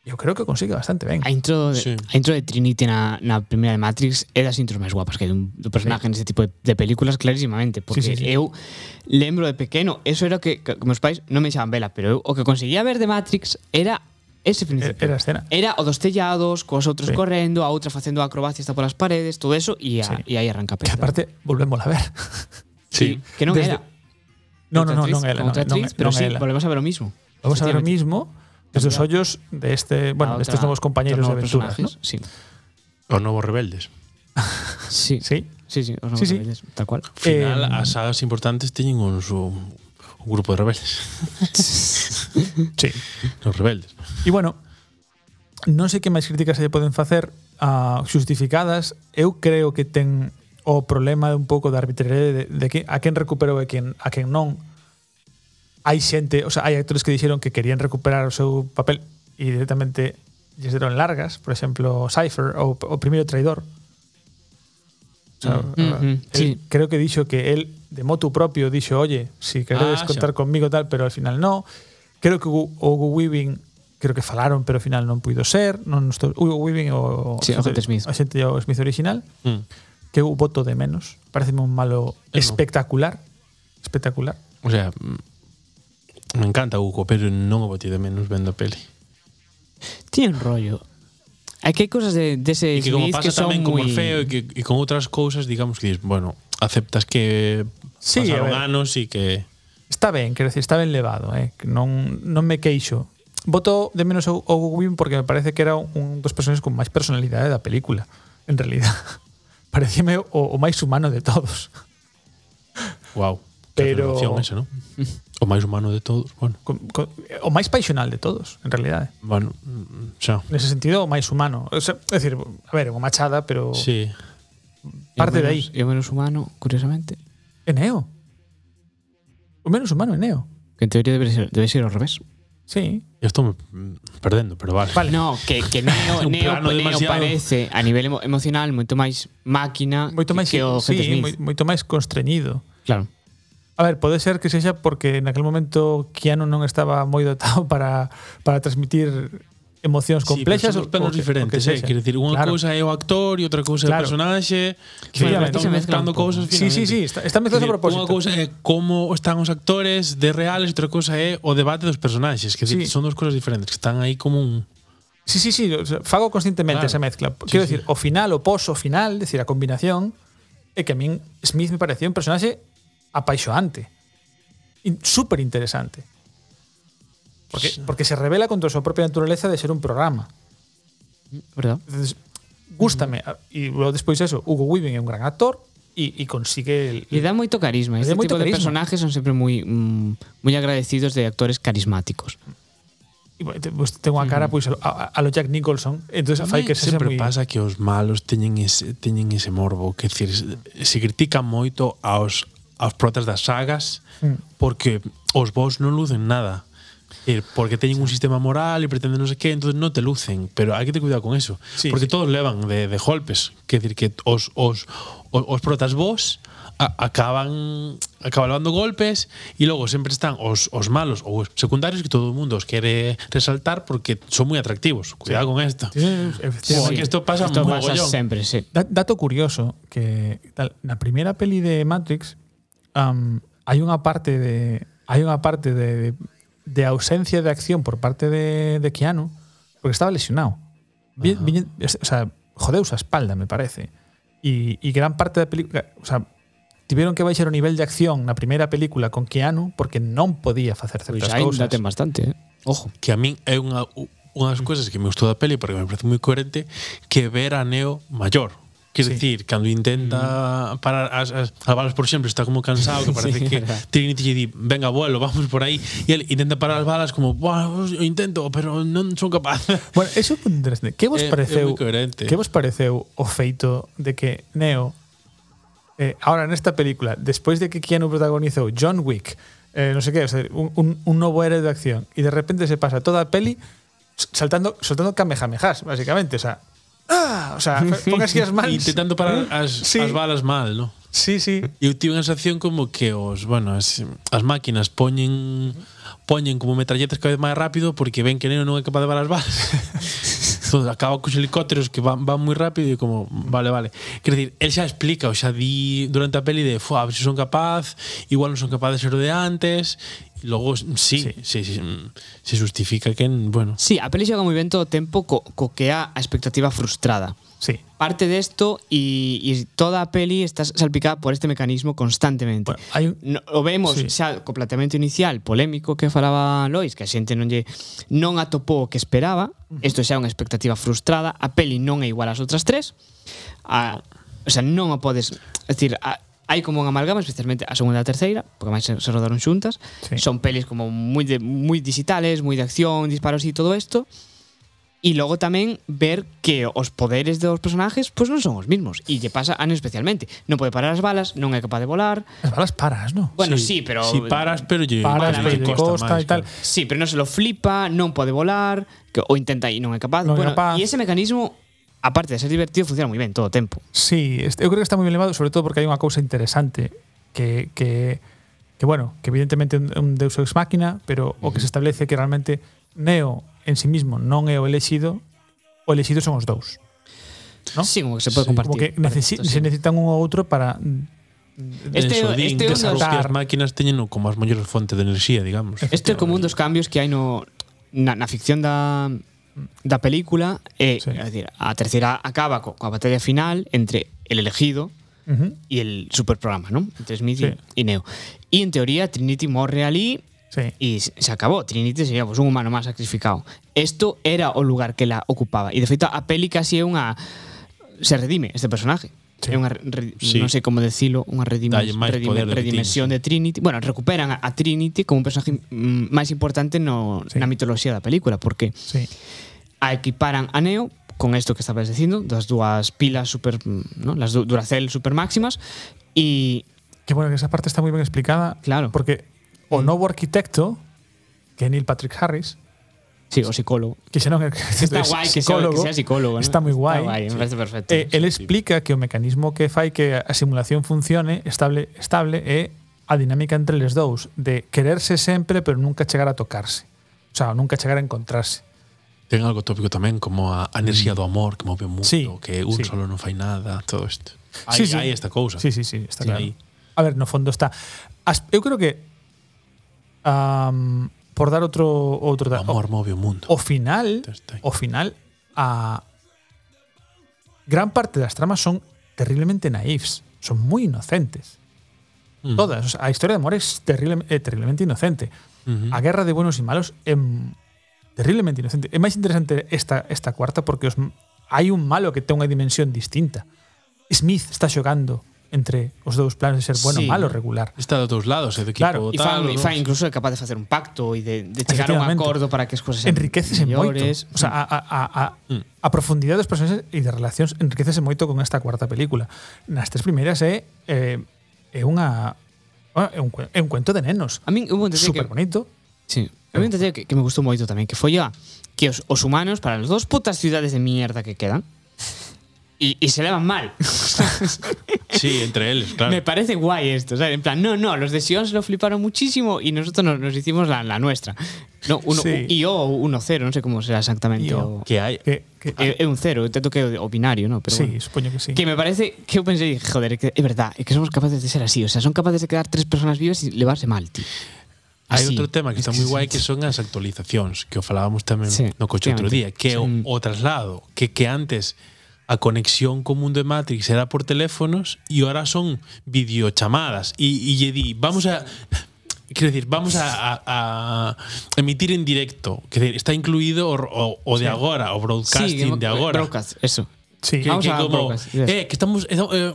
Eu creo que consigue bastante ben. A intro de, sí. a intro de Trinity na, na primeira de Matrix é das intros máis guapas que hai dun, do personaje sí. neste tipo de, de películas clarísimamente, porque sí, sí, sí. eu lembro de pequeno, eso era que, que, que meus pais non me xaban vela, pero eu o que conseguía ver de Matrix era ese principio. Era, era a escena. Era o dos tellados, cos outros sí. correndo, a outra facendo acrobacias hasta polas paredes, todo eso, e, a, sí. e aí arranca a Que aparte, volvemos a ver. sí. sí. Que non Desde... era. No, no, no, non era. Non, non, non, pero non sí, era. volvemos a ver o mismo. Vamos a ver o mismo, Desde os ollos de este, ah, bueno, outra, estes novos compañeros de aventuras, ¿no? sí. Os novos rebeldes. sí. Sí. Sí, sí, os novos sí, sí. rebeldes, tal cual. Al final, eh, as sagas importantes teñen un, un, un grupo de rebeldes. sí. Os rebeldes. E bueno, non sei que máis críticas se poden facer ah, uh, xustificadas. Eu creo que ten o problema de un pouco da arbitrariedade de, de que a quen recuperou e quen, a quen non hai xente, o sea, hai actores que dixeron que querían recuperar o seu papel e directamente lles deron largas, por exemplo, Cypher ou o primeiro traidor. O sea, mm -hmm. él, sí. creo que dixo que él de motu propio dixo, "Oye, si queredes ah, contar xa. conmigo tal", pero al final no. Creo que o Hugo Weaving creo que falaron, pero ao final non puido ser, non estou, Hugo Weaving o sí, o, o Smith. O xente o Smith original. Mm. Que eu voto de menos. Pareceme un malo espectacular. Espectacular. O sea, Me encanta Hugo, pero non o botí de menos vendo a peli. Tiene un rollo. Hay que hai cosas de, de ese e que como pasa que tamén muy... como feo e, que, e con outras cousas, digamos que bueno, aceptas que sí, pasaron anos e que... Está ben, quero decir, está ben levado, eh? non, non me queixo. Voto de menos o Gubin porque me parece que era un dos personaxes con máis personalidade da película, en realidad. Parecíame o, o máis humano de todos. Wow. Pero... Esa, ¿no? o máis humano de todos. Bueno, Con, con, o máis paixonal de todos, en realidade. bueno, mm, xa. Nese sentido, o máis humano. O sea, é dicir, a ver, unha machada, pero Sí. parte o de aí. menos- E o menos humano, curiosamente. É Neo. O menos humano é Neo. Que en teoría debe ser, debe ser ao revés. Sí. Eu estou mm, perdendo, pero vale. Vale. No, que, que Neo, Neo, Neo demasiado- parece a nivel emo emocional moito máis máquina Moito máis, que, que o sí, moi- moito máis constreñido. Claro. A ver, pode ser que sexa porque naquele momento Keanu non estaba moi dotado para, para transmitir emocións complexas sí, son planos que, diferentes, que, eh, quero dicir, unha claro. cousa é o actor e outra cousa claro. é o personaxe, que bueno, están mezclando cousas. Sí, sí, sí, está, está mezclado a propósito. Unha cousa é como están os actores de reales, outra cousa é o debate dos personaxes, que sí. son dos cousas diferentes, que están aí como un Sí, sí, sí, o sea, fago conscientemente claro. esa mezcla. Quero sí, decir, o final, o poso final, decir, a combinación, é que a min Smith me pareció un personaxe apaixoante. Súper interesante. Porque, porque se revela contra a súa propia naturaleza de ser un programa. ¿Verdad? Entonces, gústame. E logo despois eso, Hugo Weaving é un gran actor e, e consigue... El, le dá moito carisma. ¿eh? Este moito tipo carisma. de personajes son sempre moi mm, moi agradecidos de actores carismáticos. E, pues, ten unha cara pois, pues, a, a, a lo Jack Nicholson entonces fai que se sempre muy... pasa que os malos teñen ese, teñen ese morbo que decir, se critican moito aos aos protas das sagas mm. porque os vos non lucen nada porque teñen un sistema moral e pretenden non sei que, entonces non te lucen, pero hai que ter cuidado con eso, sí, porque sí. todos levan de, de golpes, que decir que os os os, os protas vos a, acaban acaban levando golpes e logo sempre están os, os malos ou os secundarios que todo o mundo os quere resaltar porque son moi atractivos. Cuidado sí. con isto. Sí, sí, sí. que isto pasa esto pasa sempre, sí. Da, dato curioso que tal, na primeira peli de Matrix um, hai unha parte de hai unha parte de, de ausencia de acción por parte de, de Keanu porque estaba lesionado. Vi, vi, o sea, jodeu a espalda, me parece. E, e gran parte da película, o sea, tiveron que baixar o nivel de acción na primeira película con Keanu porque non podía facer certas pois cousas. Pois bastante, eh? Ojo. Que a min é unha unha das cousas que me gustou da peli porque me parece moi coherente que ver a Neo maior Quer sí. dicir, cando intenta mm. parar as, as, Alvaros, por exemplo, está como cansado que parece sí, que verdad. Trinity lle di venga, abuelo, vamos por aí e ele intenta parar as balas como eu intento, pero non son capaz Bueno, eso é un interesante Que vos pareceu é, Que vos pareceu o feito de que Neo eh, ahora nesta película, despois de que Keanu protagonizou John Wick eh, no sé qué, o sea, un, un, un novo héroe de acción y de repente se pasa toda a peli saltando, soltando kamehamehas, básicamente, o sea ah, o sea, pon as mans. Intentando parar as, sí. as balas mal, no? Sí, sí. Eu tive unha sensación como que os, bueno, as, as máquinas poñen poñen como metralletas cada vez máis rápido porque ven que neno non é capaz de balas as balas. Acaba cos helicópteros que van, van moi rápido e como, vale, vale. Quer decir, el xa explica, o xa di durante a peli de, "Fua, a ver se son capaz, igual non son capaz de ser de antes, logo, sí, sí, sí, sí, se justifica que, bueno, Sí, a peli xoga moi ben todo o tempo co, co que a expectativa frustrada. Sí. Parte de esto y, y toda a peli está salpicada por este mecanismo constantemente. Bueno, hai... no, o vemos sí. xa co planteamento inicial polémico que falaba Lois, que a xente non lle non atopou o que esperaba, isto xa é unha expectativa frustrada, a peli non é igual ás outras tres. A, o sea, non a podes, é dicir, a, hai como unha amalgama, especialmente a segunda e a terceira, porque máis se, se rodaron xuntas. Sí. Son pelis como moi de, moi digitales, moi de acción, disparos e todo isto E logo tamén ver que os poderes dos personajes pois non son os mismos e lle pasa a Anne especialmente. Non pode parar as balas, non é capaz de volar. As balas paras, non? Bueno, sí, sí pero Si paras, pero lle paras, pero lle costa, e tal. Claro. Sí, pero non se lo flipa, non pode volar, que o intenta e non é capaz. Non bueno, capaz. E ese mecanismo aparte de ser divertido funciona moi ben todo o tempo. Sí, eu creo que está moi ben levado, sobre todo porque hai unha cousa interesante que que que bueno, que evidentemente é un Deus Ex Máquina, pero o que se establece que realmente Neo en sí mismo non é o elexido, o elexido son os dous. ¿no? Sí, como que se pode compartir. Como que necesi esto, se necesitan un ou outro para mm, Este, Sodín, este que as propias máquinas teñen como as mellores fontes de enerxía, digamos. Este é como un dos cambios que hai no na, na ficción da da película e sí. é decir, a terceira acaba co, coa batalla final entre el elegido Uh -huh. e el superprograma, ¿no? Entre Smith sí. e Neo. E en teoría Trinity morre ali Sí. e se acabou. Trinity sería pues, un humano máis sacrificado. Esto era o lugar que la ocupaba. E de feito a peli casi é unha se redime este personaje. Sí. É unha re- Sí. non sei como decilo, unha redime, redime, redimensión de Trinity. Bueno, recuperan a, a Trinity como un personaje mm, máis importante no, Sí. na mitoloxía da película, porque Sí. a equiparan a Neo con esto que estabas dicindo, das dúas pilas super, ¿no? las du- Duracell super máximas e Que bueno, que esa parte está moi ben explicada. Claro. Porque o mm. novo arquitecto, que é Neil Patrick Harris, Sí, o psicólogo. Que xa non é, está guai que sea, que sea psicólogo. ¿no? Está moi guai. Está guai, me parece perfecto. Eh, el explica que o mecanismo que fai que a simulación funcione estable estable é a dinámica entre les dous de quererse sempre pero nunca chegar a tocarse. O sea, nunca chegar a encontrarse. Ten algo tópico tamén como a, a enerxía mm. do amor que move o mundo, sí, que un sí. solo non fai nada, todo isto. Hai, sí, sí. hai esta cousa. Sí, sí, sí, está sí, claro. Ahí. A ver, no fondo está... As, eu creo que Um, por dar outro outro dato. Amor move o mundo. O final, o final a gran parte das tramas son terriblemente naifs, son moi inocentes. Mm. Todas, o sea, a historia de amor é terrible, é terriblemente inocente. Uh -huh. A guerra de buenos e malos é terriblemente inocente. É máis interesante esta esta cuarta porque os hai un malo que ten unha dimensión distinta. Smith está xogando entre os dous planos de ser bueno, sí. malo, regular. Está dos dous lados, é do equipo claro. tal. E fan, e fan incluso é capaz de facer un pacto e de, de chegar a un acordo para que as cousas enriquecese mellores. moito. O sea, a, a, a, a, mm. a profundidade dos personaxes e de relacións enriquecese moito con esta cuarta película. Nas tres primeiras é eh, é unha é un, é un cuento de nenos. A min hubo un super que, bonito. Sí. A mí un que, que me gustou moito tamén, que foi a que os, os humanos para as dos putas ciudades de mierda que quedan, e se levan mal. Sí, entre eles, claro. Me parece guay esto, ¿sabes? En plan, no, no, los de Sion se lo fliparon muchísimo y nosotros nos, nos hicimos la, la nuestra. No, uno, Sí. y yo uno cero, no sé cómo será exactamente. Io. o- que Que, que, É, é un cero, intento que o binario, ¿no? Pero sí, bueno. supoño que sí. Que me parece que eu pensei, joder, que é verdad, é que somos capaces de ser así, o sea, son capaces de quedar tres personas vivas e levarse mal, tío. Hai Así. outro tema que está moi guai que son as actualizacións, que o falábamos tamén Sí, no coche outro día, que é o, Sí. o traslado, que que antes a conexión co mundo de Matrix era por teléfonos e ahora son videochamadas e, e lle di, vamos a Quero decir, vamos a, a, a emitir en directo. Decir, está incluído o, o, o de Sí. agora, o broadcasting de agora. Broadcast, eso. Sí. Que, Vamos que a como, broadcast, yes. eh, que estamos eh, eh,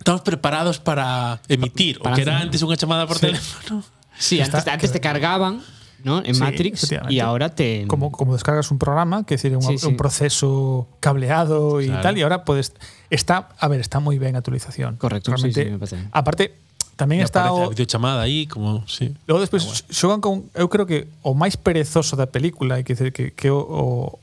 estamos preparados para emitir, Para o que era antes unha chamada por Sí. teléfono. Sí, antes, antes te cargaban, ¿no? En sí, Matrix y ahora te... Como, como descargas un programa, que es decir, un, sí, sí. un proceso cableado y claro. tal, y ahora puedes... Está, a ver, está muy bien actualización. Correcto, Realmente, me Aparte, también está o, a videochamada aí como sí. Logo despois ah, bueno. xogan con eu creo que o máis perezoso da película, hai que dizer que que o, o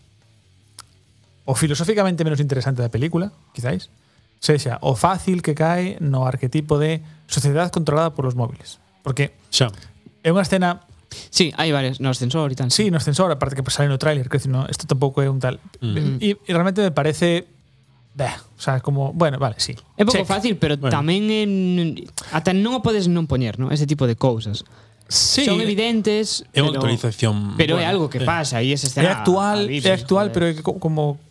o filosóficamente menos interesante da película, quizáis, sexa o fácil que cae no arquetipo de sociedade controlada por los móviles. Porque xa. é unha escena Sí, hai varios, no ascensor e tal. Sí, no ascensor, aparte que sale no tráiler, que no, esto tampouco é un tal. Mm. E, e realmente me parece Bah, o sea, como, bueno, vale, sí. É pouco Check. fácil, pero bueno. tamén en, ata non o podes non poñer, ¿no? Ese tipo de cousas. Sí, son evidentes, é unha actualización. Pero bueno, é algo que eh. pasa e ese escena. É actual, é actual, joder. pero é como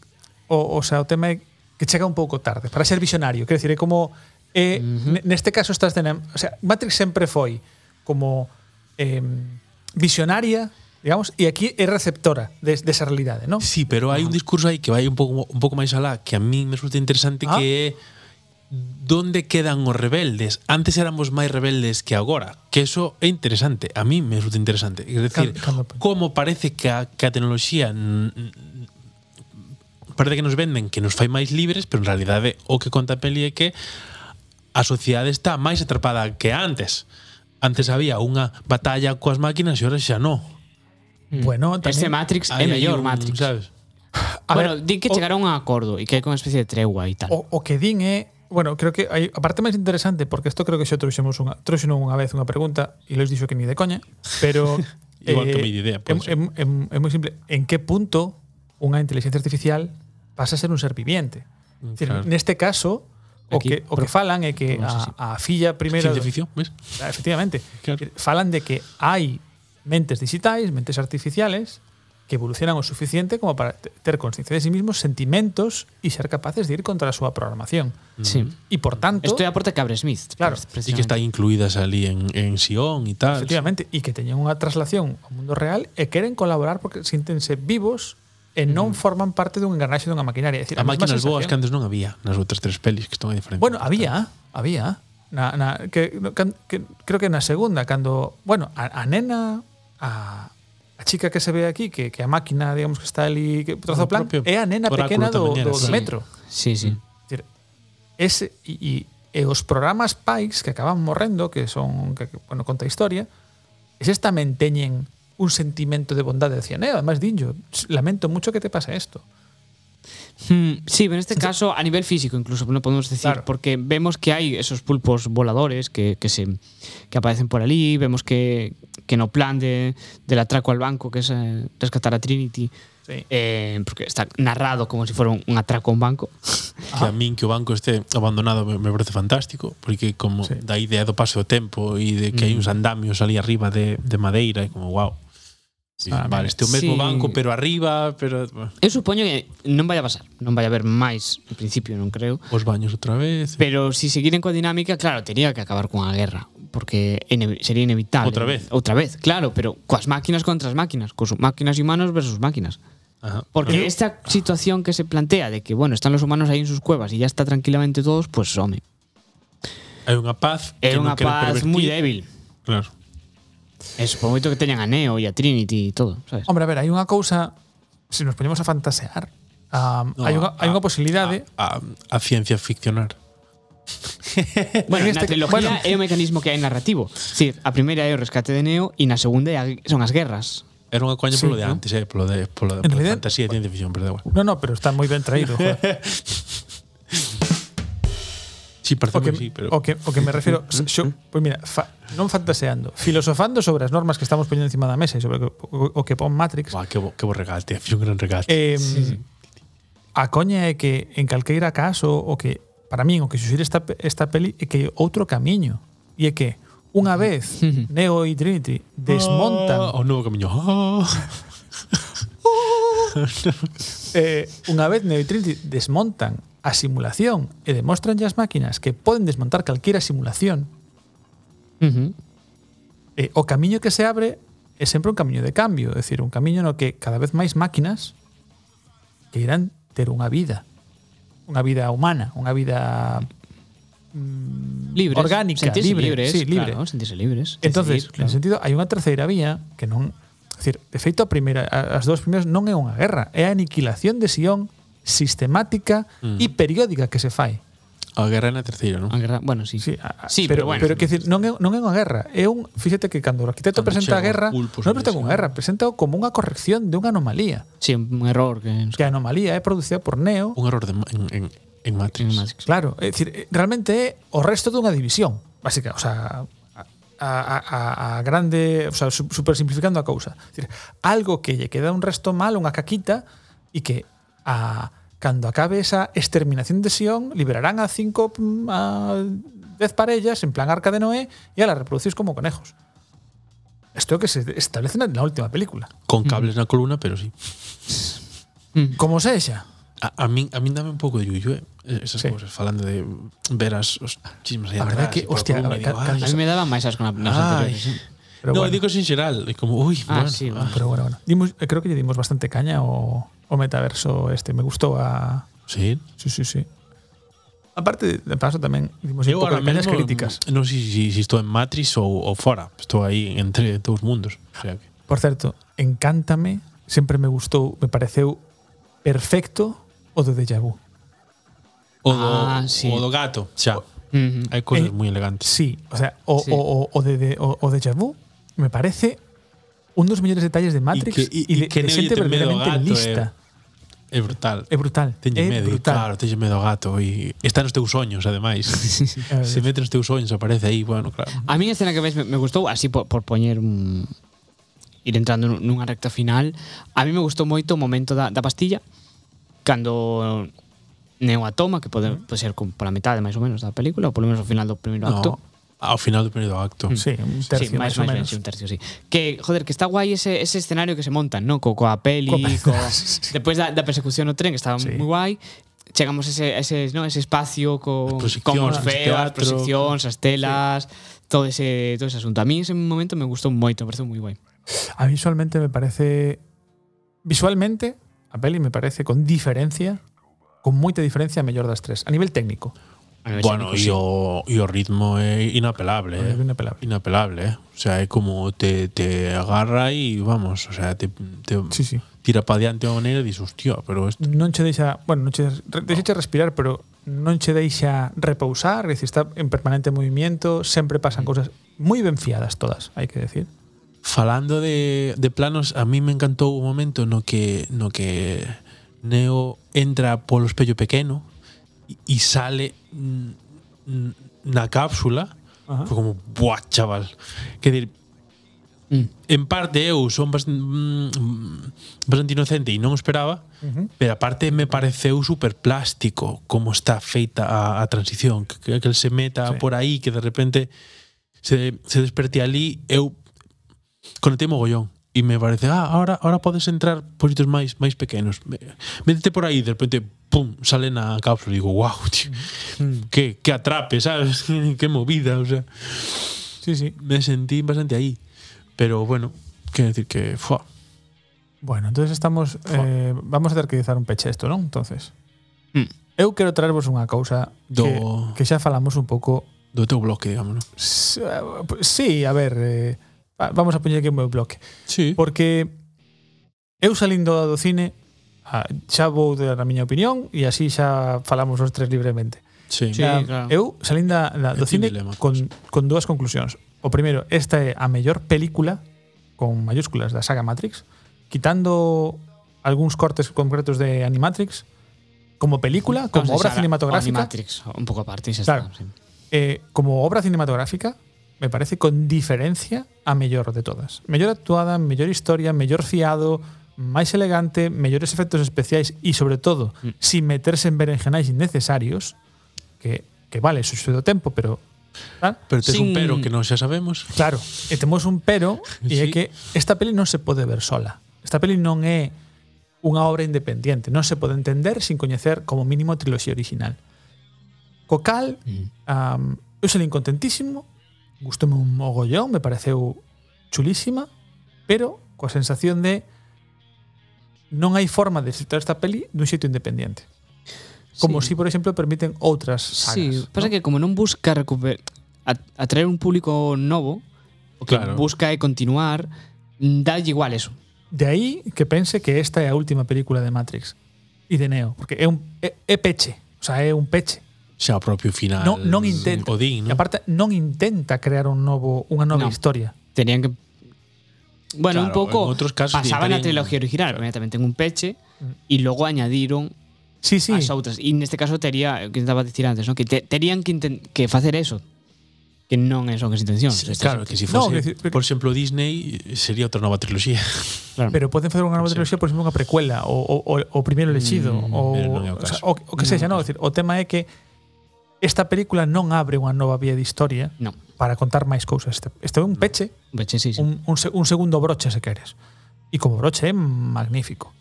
o, o sea, o tema é que chega un pouco tarde para ser visionario, quero decir, é como eh, uh -huh. neste caso esta escena, o sea, Matrix sempre foi como eh, visionaria, digamos, e aquí é receptora de, de esa realidade, non? Sí, pero hai un discurso aí que vai un pouco un pouco máis alá que a mí me resulta interesante ah. que é donde quedan os rebeldes. Antes éramos máis rebeldes que agora, que eso é interesante, a mí me resulta interesante. É dicir, como parece que a, que a tecnoloxía parece que nos venden que nos fai máis libres, pero en realidade o que conta a peli é que a sociedade está máis atrapada que antes. Uh antes había unha batalla coas máquinas e ora xa non. Mm. Bueno, tamén, ese Matrix é mellor un, Matrix. Sabes? A bueno, ver, din que o, chegaron a acordo e que hai unha especie de tregua e tal. O, o que din é Bueno, creo que hai a parte máis interesante porque isto creo que xa trouxemos unha trouxen unha vez unha pregunta e Lois dixo que ni de coña, pero eh, igual eh, que mi idea, é, pois é, é, é moi simple, en que punto unha inteligencia artificial pasa a ser un ser viviente? Mm, claro. Decir, neste caso, o Aquí, que, o que falan é que a, a filla primeira... Ciencia ficción, ves? Ah, efectivamente. Claro. Falan de que hai mentes digitais, mentes artificiales, que evolucionan o suficiente como para ter conciencia de sí mismos, sentimentos e ser capaces de ir contra a súa programación. Mm. Sí. E por tanto... Estoy a porta que abre Smith. Claro. E que están incluídas ali en, en Sion e tal. Efectivamente. E que teñen unha traslación ao mundo real e queren colaborar porque síntense vivos e non mm. forman parte dun engranaxe dunha maquinaria. É dicir, a, a máquinas boas que antes non había nas outras tres pelis que están aí diferentes. Bueno, había, había. Na, na, que, que, que, creo que na segunda, cando... Bueno, a, a nena... A, a chica que se ve aquí, que, que a máquina, digamos, que está ali, que trazo o plan, é a nena pequena do, do, do sí. metro. Sí, sí. Dicir, ese, e, e, e os programas pais que acaban morrendo, que son, que, bueno, conta a historia, eses tamén teñen un sentimento de bondade hacia eh, Además, dinjo, lamento mucho que te pase esto. Hmm, sí, pero en este caso a nivel físico incluso, no podemos decir, claro. porque vemos que hay esos pulpos voladores que, que se, que aparecen por allí, vemos que, que no plan de, del atraco al banco, que es eh, rescatar a Trinity, sí. eh, porque está narrado como si fuera un, atraco a un banco. Que a min que o banco este abandonado me, me parece fantástico, porque como sí. da idea do paso do tempo e de que mm. hai uns andamios ali arriba de, de madeira, e como wow, Sí, ah, vale, este o mesmo sí. banco, pero arriba, pero Eu supoño que non vai a pasar, non vai a haber máis, en principio non creo. Os baños outra vez. Pero se si seguiren coa dinámica, claro, tería que acabar cunha guerra, porque ine sería inevitable. Outra vez. Outra vez, claro, pero coas máquinas contra as máquinas, cos máquinas humanos versus máquinas. Ajá. Porque pero... esta situación que se plantea de que, bueno, están los humanos aí en sus cuevas e ya está tranquilamente todos, pues home. Hai unha paz é unha paz moi débil. Claro. Eso, por moito que teñan a Neo e a Trinity e todo, sabes? Hombre, a ver, hai unha cousa, se nos poñemos a fantasear, um, no, hai unha, hai unha posibilidade... A, a, a ciencia ficcionar. bueno, na trilogía bueno. é o mecanismo que hai narrativo. Sí, a primeira é o rescate de Neo e na segunda son as guerras. Era unha coña polo de de antes, eh, polo de, polo de, polo de fantasía e ciencia ficción, pero igual. No, no, pero está moi ben traído, joder. Sí, parece que sí, pero... O que, o que me refiero... Mm, mm, xo, mm. pois mira, fa, non fantaseando, filosofando sobre as normas que estamos poñendo encima da mesa e sobre o, o, o que pon Matrix... Buah, que, bo, que bo regalte, foi un gran regalte. Eh, sí, sí. A coña é que en calqueira caso o que para min o que xuxir esta, esta peli é que outro camiño e é que unha vez Neo e Trinity desmontan oh, o novo camiño oh. eh, unha vez Neo e Trinity desmontan a simulación e demostran as máquinas que poden desmontar calquera simulación, uh -huh. eh, o camiño que se abre é sempre un camiño de cambio, é dicir, un camiño no que cada vez máis máquinas que irán ter unha vida, unha vida humana, unha vida mm, libres, orgánica, libre, libres, sí, libre. Claro, sentirse libres. Entonces, decidir, claro. en sentido, hai unha terceira vía que non, decir, de feito a primeira, as dúas primeiras non é unha guerra, é a aniquilación de Sion sistemática mm. e periódica que se fai. A guerra na terceira, non? A guerra, bueno, sí. sí, a, sí pero, pero, bueno, pero que decir, non é, non é unha guerra. É un, fíxate que cando o arquitecto cando presenta a guerra, non presenta unha guerra, presenta como unha corrección de unha anomalía. Sí, un error. Que, que a anomalía é producida por Neo. Un error de, en, en, en Matrix. En Matrix. Claro, é decir, realmente é o resto dunha división, básica, o sea, a, a, a grande, o sea, super simplificando a cousa. Decir, algo que lle queda un resto mal, unha caquita, e que a cando acabe esa exterminación de Sion, liberarán a cinco mm, a 10 parellas en plan Arca de Noé e a las reproducís como conejos. Esto que se establece na, na última película. con cables na columna pero sí Como sexa. a, a min a min dame un pouco de yuyu eh? esas Sí. cousas falando de ver as os chismes aí A verdad atrás que, hostia, a- digo, ca- "Ai, A mí me daban máis asco na- nas Ay. anteriores. Pero no, bueno. digo en xeral, como, ui, Ah, bueno, sí, ah, Pero bueno, bueno. Dimos, creo que lle dimos bastante caña o, o metaverso este. Me gustou a... Sí? Sí, sí, sí. Aparte, de paso tamén dimos Eu un pouco de críticas. Non sei si, si estou en Matrix ou, ou fora. Estou aí entre dous mundos. O sea que... Por certo, encántame, sempre me gustou, me pareceu perfecto o do déjà vu. O do, ah, sí. o do gato, xa. O, uh -huh. Hai cousas eh, moi elegantes. Sí, o sea, o, sí. o, o, o, de, de, o, o déjà vu me parece un dos mellores detalles de Matrix e de, de xente verdadeiramente eh. lista. Eh É brutal. É brutal. Teñe é medo, brutal. claro, teñe medo ao gato e está nos teus soños, ademais. Se mete nos teus soños, aparece aí, bueno, claro. A mí a escena que ves me, me gustou, así por, por poñer un ir entrando nunha recta final, a mí me gustou moito o momento da, da pastilla cando Neo a toma, que pode, pode ser como pola metade máis ou menos da película, ou polo menos ao final do primeiro no. acto ao final do primeiro acto. Mm. Sí, un tercio, sí, máis, máis, máis, sí, un tercio, sí. Que, joder, que está guai ese, ese escenario que se montan, ¿no? Co, coa peli, coa... Co, despois da, da persecución no tren, que estaba sí. moi guai, chegamos a ese, a ese, ¿no? ese espacio con, con Orfeo, as proxeccións, as telas, sí. todo, ese, todo ese asunto. A mí ese momento me gustou moito, me pareceu moi guai. A visualmente me parece... Visualmente, a peli me parece con diferencia, con moita diferencia, a mellor das tres, a nivel técnico. Bueno, e o, e o ritmo é inapelable, é ¿eh? inapelable. inapelable, eh? o sea, é como te, te agarra e vamos, o sea, te, te sí, sí. tira pa diante a maneira e dis, hostia, pero esto... Non che deixa, bueno, non che, no. deixa respirar, pero non che deixa repousar, es decir, está en permanente movimiento, sempre pasan mm. cousas moi ben fiadas todas, hai que decir. Falando de, de planos, a mí me encantou o momento no que no que Neo entra polo espello pequeno e sale na cápsula, Ajá. foi como, buah, chaval. Que dir, Mm. En parte eu son bastante, mm, bastante inocente e non esperaba, uh -huh. pero aparte me pareceu super plástico como está feita a, a transición, que, que el se meta sí. por aí, que de repente se, se desperte ali, eu conectei mogollón e me parece, ah, ahora, ahora podes entrar pollitos máis máis pequenos. Métete por aí, de repente, pum, sale na cápsula e digo, wow, tío, mm. que, que atrape, sabes? que movida, o sea. Sí, sí. Me sentí bastante ahí. Pero bueno, quero decir que, fuá. Bueno, entonces estamos, fuá. eh, vamos a ter que dizar un peche esto, non? Entonces. Mm. Eu quero traervos unha cousa Do... que, que xa falamos un pouco do teu bloque, digamos, non? Eh, sí, a ver, eh, Vamos a poñer que o meu bloque. Sí. Porque eu salindo do cine ah, xa vou dar a miña opinión e así xa falamos os tres libremente. Sí, sí na, claro. Eu salindo da, da, do cine dilema. con, con dúas conclusións. O primeiro, esta é a mellor película con mayúsculas da saga Matrix, quitando algúns cortes concretos de Animatrix, como película, como obra cinematográfica. Animatrix, un pouco aparte, xa está. Sí. eh, como obra cinematográfica, me parece con diferencia a mellor de todas. Mellor actuada, mellor historia, mellor fiado, máis elegante, mellores efectos especiais e, sobre todo, mm. sin meterse en berenjenais innecesarios, que, que vale, sucede do tempo, pero... Claro? Eh, pero tes sin... un pero que non xa sabemos. Claro, e temos un pero, e sí. é que esta peli non se pode ver sola. Esta peli non é unha obra independiente, non se pode entender sin coñecer como mínimo a triloxía original. Co cal, mm. um, eu salín contentísimo, gustoume un mogollón, me pareceu chulísima, pero coa sensación de non hai forma de citar esta peli dun xeito independiente. Como sí. si, por exemplo, permiten outras sagas. Sí, pasa ¿no? que como non busca recuperar atraer un público novo, o que claro. busca é continuar, dalle igual eso. De aí que pense que esta é a última película de Matrix e de Neo, porque é un é, é peche, o sea, é un peche xa o propio final non, non intenta, Odín, non? E aparte non intenta crear un novo unha nova no. historia. Tenían que Bueno, claro, un pouco outros casos pasaban a trilogía original, obviamente ten un peche mm. e mm. logo añadiron sí, sí. as outras. E neste caso tería, que estaba dicir antes, ¿no? que te, terían que, que facer eso. Que non é son as intencións. Sí, claro, que se si fose, no, por exemplo, Disney sería outra nova triloxía. Claro. Pero poden facer unha nova triloxía, por exemplo, unha precuela, o, o, o, o primeiro lexido, mm, o, o, o, o que sexa, no? no. Decir, o tema é que esta película non abre unha nova vía de historia no. para contar máis cousas. Este, este é un peche, un, peche sí, sí. Un, un, un segundo broche, se queres. E como broche é magnífico.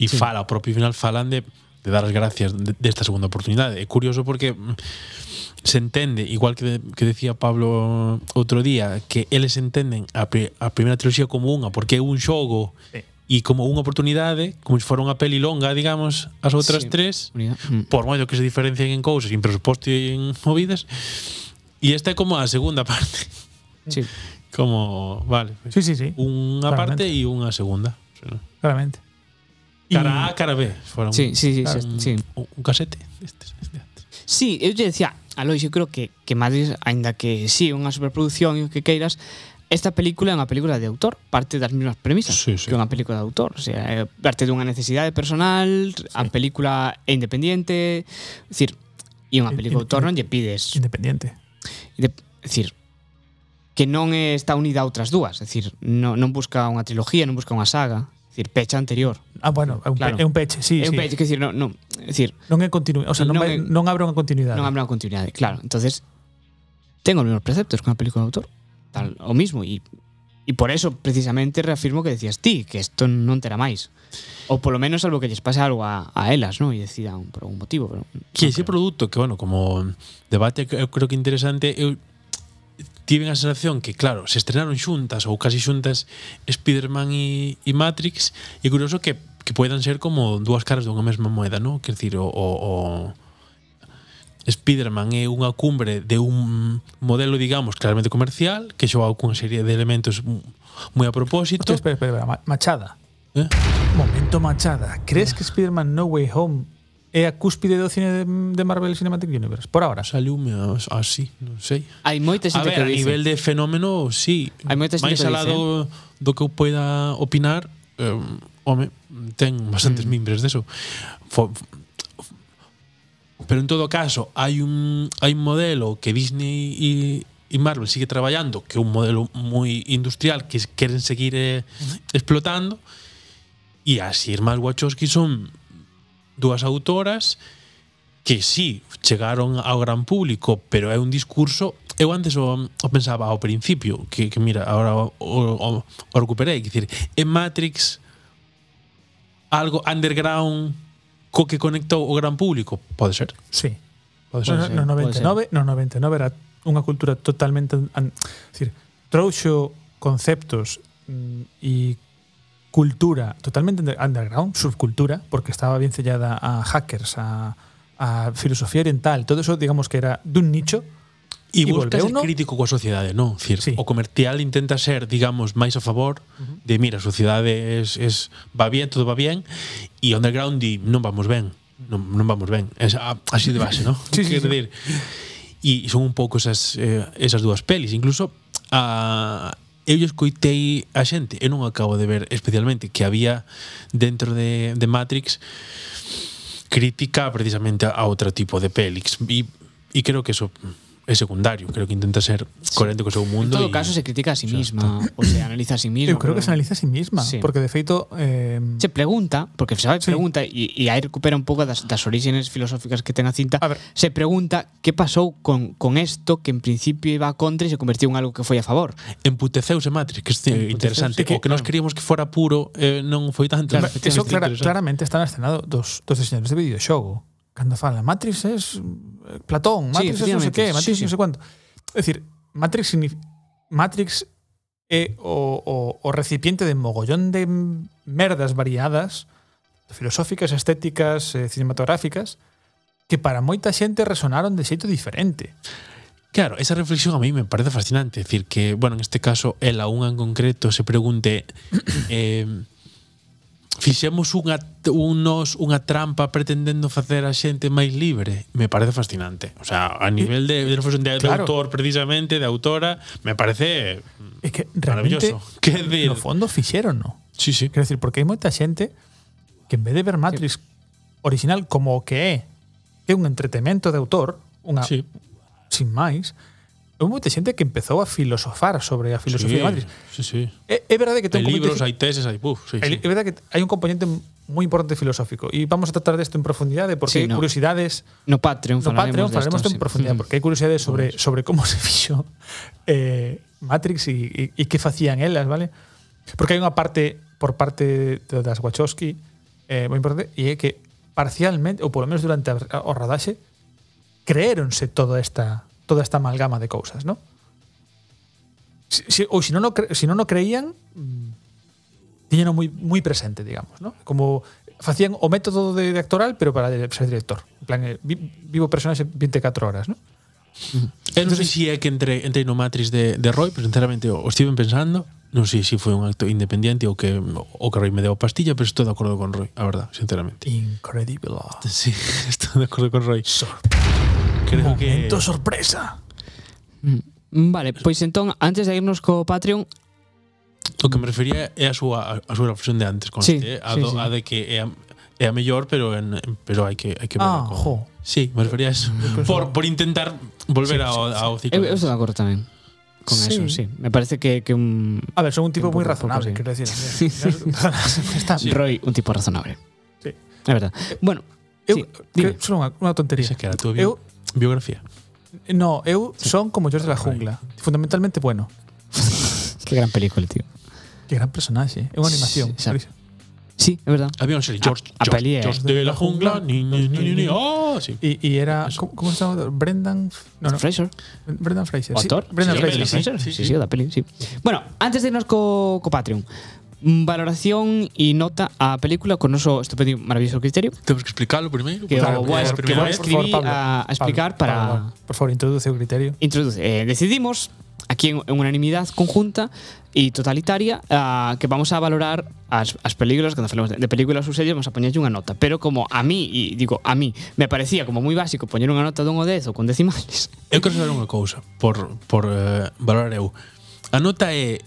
E sí. fala, o propio final falan de, de dar as gracias desta de, de segunda oportunidade. É curioso porque mm, se entende, igual que, de, que decía Pablo outro día, que eles entenden a, pri, a primeira triloxía como unha, porque é un xogo sí e como unha oportunidade, como se fora unha peli longa, digamos, as outras sí, tres, mm. por moito que se diferencien en cousas, en presuposto e en movidas, e esta é como a segunda parte. Sí. Como, vale. Sí, sí, sí. Unha Claramente. parte e unha segunda. Claramente. Cara. A, cara B. Fueron sí, sí, sí, claro, sí, un, sí. Un casete. Este, este. Sí, eu te decía, Alois, eu creo que, que Madrid, aínda que sí, unha superproducción e o que queiras, esta película é unha película de autor, parte das mesmas premisas Sí, sí. que unha película de autor, o sea, é parte dunha necesidade personal, a película independiente, é dicir, e unha In- película de autor non lle pides, Independiente. é dicir, que non está unida a outras dúas, é dicir, non, non busca unha trilogía, non busca unha saga, é dicir, pecha anterior. Ah, bueno, é un, Claro. pe, é un peche, sí, é un sí. peche, que dicir, non, non, é dicir, Non é continu, o sea, non, Non é- non abre unha continuidade. non habrá unha continuidade, claro. Entonces, tengo os mesmos preceptos que unha película de autor. tal, o mismo. E, e por eso, precisamente, reafirmo que decías ti, que isto non terá máis. Ou polo menos algo que lles pase algo a, a elas, non? E decidan por algún motivo. Pero que ese creo. produto, que, bueno, como debate, eu creo que interesante, eu tiven a sensación que, claro, se estrenaron xuntas ou casi xuntas Spider-Man e, e Matrix, e curioso que que puedan ser como dúas caras dunha mesma moeda, ¿no? Quer decir, o, o, o Spider-Man é unha cumbre de un modelo, digamos, claramente comercial que xogou cunha serie de elementos moi a propósito. Hostia, espera, espera, espera. Machada. Eh? Momento Machada. Crees ah. que Spider-Man No Way Home é a cúspide do cine de Marvel Cinematic Universe, por ahora. Saliume así, non sei. Hai moita xente que dice. A ver, a nivel de fenómeno, sí. Hai moita xente que dice. Do, do que eu poida opinar, eh, home, ten bastantes mm. mimbres deso. Fo, Pero en todo caso, hai un hai un modelo que Disney e e Marvel sigue traballando, que é un modelo moi industrial que queren seguir eh, explotando. E as irmás Wachowski son dúas autoras que sí chegaron ao gran público, pero é un discurso eu antes o, o pensaba ao principio, que, que mira, agora o, o, o recuperei, que dicir, é Matrix algo underground co que conectou o gran público, pode ser? Sí. Pode ser, bueno, sí. Nos 99, no 99 era unha cultura totalmente, an, decir, trouxo conceptos mm, e cultura totalmente underground, subcultura, porque estaba bien sellada a hackers, a, a filosofía oriental, todo eso digamos que era dun nicho, E, e busca ser crítico coa sociedade, non? Cir, sí. O comercial intenta ser, digamos, máis a favor uh -huh. de, mira, a sociedade es, es, va bien, todo va bien, e underground di, non vamos ben, non, non vamos ben. Esa, así de base, non? sí, sí, sí. Decir, e son un pouco esas, eh, esas dúas pelis. Incluso a, eu escoitei a xente, eu non acabo de ver especialmente que había dentro de, de Matrix crítica precisamente a outro tipo de pelis. E, e creo que eso é secundario, creo que intenta ser coherente sí. co seu mundo. En todo y, caso se critica a sí misma, o se analiza a sí misma. Eu creo que se analiza a sí misma, sí. porque de feito eh se pregunta, porque se sabe sí. pregunta e, e aí recupera un pouco das, das orígenes filosóficas que ten a cinta. A ver. Se pregunta que pasou con con esto que en principio iba contra e se convertiu en algo que foi a favor. Emputeceuse Matrix, que é interesante, sí, que, o que nós queríamos que fora puro eh, non foi tanto. claro, Eso clara, claramente está na escena dos dos diseñadores de videoxogo cando fala Matrix es eh, Platón, Matrix sí, es non sei que, Matrix sí, sí. non sei cuánto. É dicir, Matrix Matrix é o, o, o recipiente de mogollón de merdas variadas filosóficas, estéticas, eh, cinematográficas que para moita xente resonaron de xeito diferente. Claro, esa reflexión a mí me parece fascinante. Es decir, que, bueno, en este caso, el a unha en concreto se pregunte eh, fixemos unha unos unha trampa pretendendo facer a xente máis libre, me parece fascinante. O sea, a nivel de de, de, claro. autor precisamente, de autora, me parece é que maravilloso. Que decir, no fondo fixeron, no? Sí, sí. Quero decir, porque hai moita xente que en vez de ver Matrix sí. original como o que é, é un entretemento de autor, unha sí. sin máis, Houve moita xente que empezou a filosofar sobre a filosofía sí, de Matrix. Sí, sí. É, é verdade que ten hai libros, hai teses, hai puf, sí, é, sí. é verdade que hai un componente moi importante filosófico e vamos a tratar desto en profundidade porque sí, hai no. curiosidades no Patreon no Patreon falaremos desto, en profundidade sí. porque hai curiosidades sobre sobre como se fixo eh, Matrix e que facían elas, vale? Porque hai unha parte por parte das Wachowski eh, moi importante e é que parcialmente ou polo menos durante o radaxe creéronse toda esta toda esta amalgama de cousas, non? Si, si, ou se si non, cre, si non o creían, mm, tiñeno moi, moi presente, digamos, non? Como facían o método de, de actoral, pero para ser director. En plan, eh, vivo personaxe 24 horas, non? Eu non sei se é que entre, entre no Matrix de, de Roy, pero sinceramente o, o estiven pensando, non sei se foi un acto independente ou que o que Roy me deu a pastilla, pero estou de acordo con Roy, a verdade, sinceramente. Incredible. Sí, estou de acordo con Roy. Sorpresa creo Momento que... Momento sorpresa. Mm, vale, pois entón, antes de irnos co Patreon, O que me refería é a súa a súa reflexión de antes, conste, sí, eh? a, sí, do, sí. a de que é a, é a mellor, pero en, pero hai que hai que ah, con... jo. Sí, me refería a eso. Por, por intentar volver sí, ao, sí, sí. ao ciclo. Eu, eu estou de acordo tamén con sí. eso, sí. Me parece que, que un A ver, son un tipo moi razonable, poco, sí. quero decir. Está sí. Roy, un tipo razonable. Sí. É verdade. Bueno, eu sí, creo, só unha, unha tontería. Se queda, eu biografía. no, eu son como George de la jungla, fundamentalmente bueno. Que gran película, tío. Que gran personaxe, é unha animación. Sí, é verdad. Había un serie George, a George, de la jungla, ni ni ni ni, ni. Oh, sí. E, e era como se chama? Brendan no, no, Fraser, Brendan Fraser. o Sí, actor. Brendan Sí, Fraser. sí. Sí, sí, sí. sí, o da peli, sí. Bueno, antes de irnos co, co Patreon, mm, valoración e nota a película con noso estupendo maravilloso criterio. Temos que explicarlo primeiro. Que claro, vou, es, que vou escribir favor, Pablo, a, a explicar Pablo, para... Pablo, por favor, introduce o criterio. Introduce. Eh, decidimos, aquí en, en unanimidade conjunta e totalitaria, uh, que vamos a valorar as, as películas, cando falamos de, de películas ou series, vamos a poñerlle unha nota. Pero como a mí, e digo, a mí, me parecía como moi básico poñer unha nota dun o 10 ou con decimales. Eu quero saber unha cousa, por, por eh, valorar eu. A nota é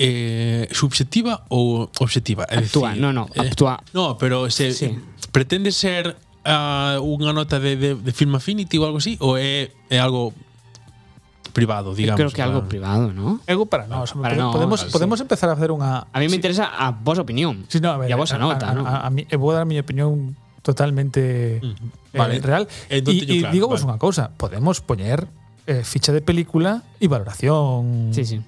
eh, subjetiva ou obxectiva? É actúa, decir, no, no, eh, actúa. Eh, no, pero se sí. pretende ser uh, unha nota de, de, de Film Affinity ou algo así? Ou é, é algo privado, digamos. Creo que para... algo ah. privado, ¿no? Algo para nós. Para podemos, no, podemos, claro, podemos sí. empezar a hacer unha... A mí me interesa a vosa opinión. Sí, no, a ver, e a vosa nota, a, ¿no? A, a, mí, mí, vou dar a miña opinión totalmente mm, eh, vale. eh, real. E claro, digo vale. unha cousa, podemos poñer eh, ficha de película e valoración sí, sí.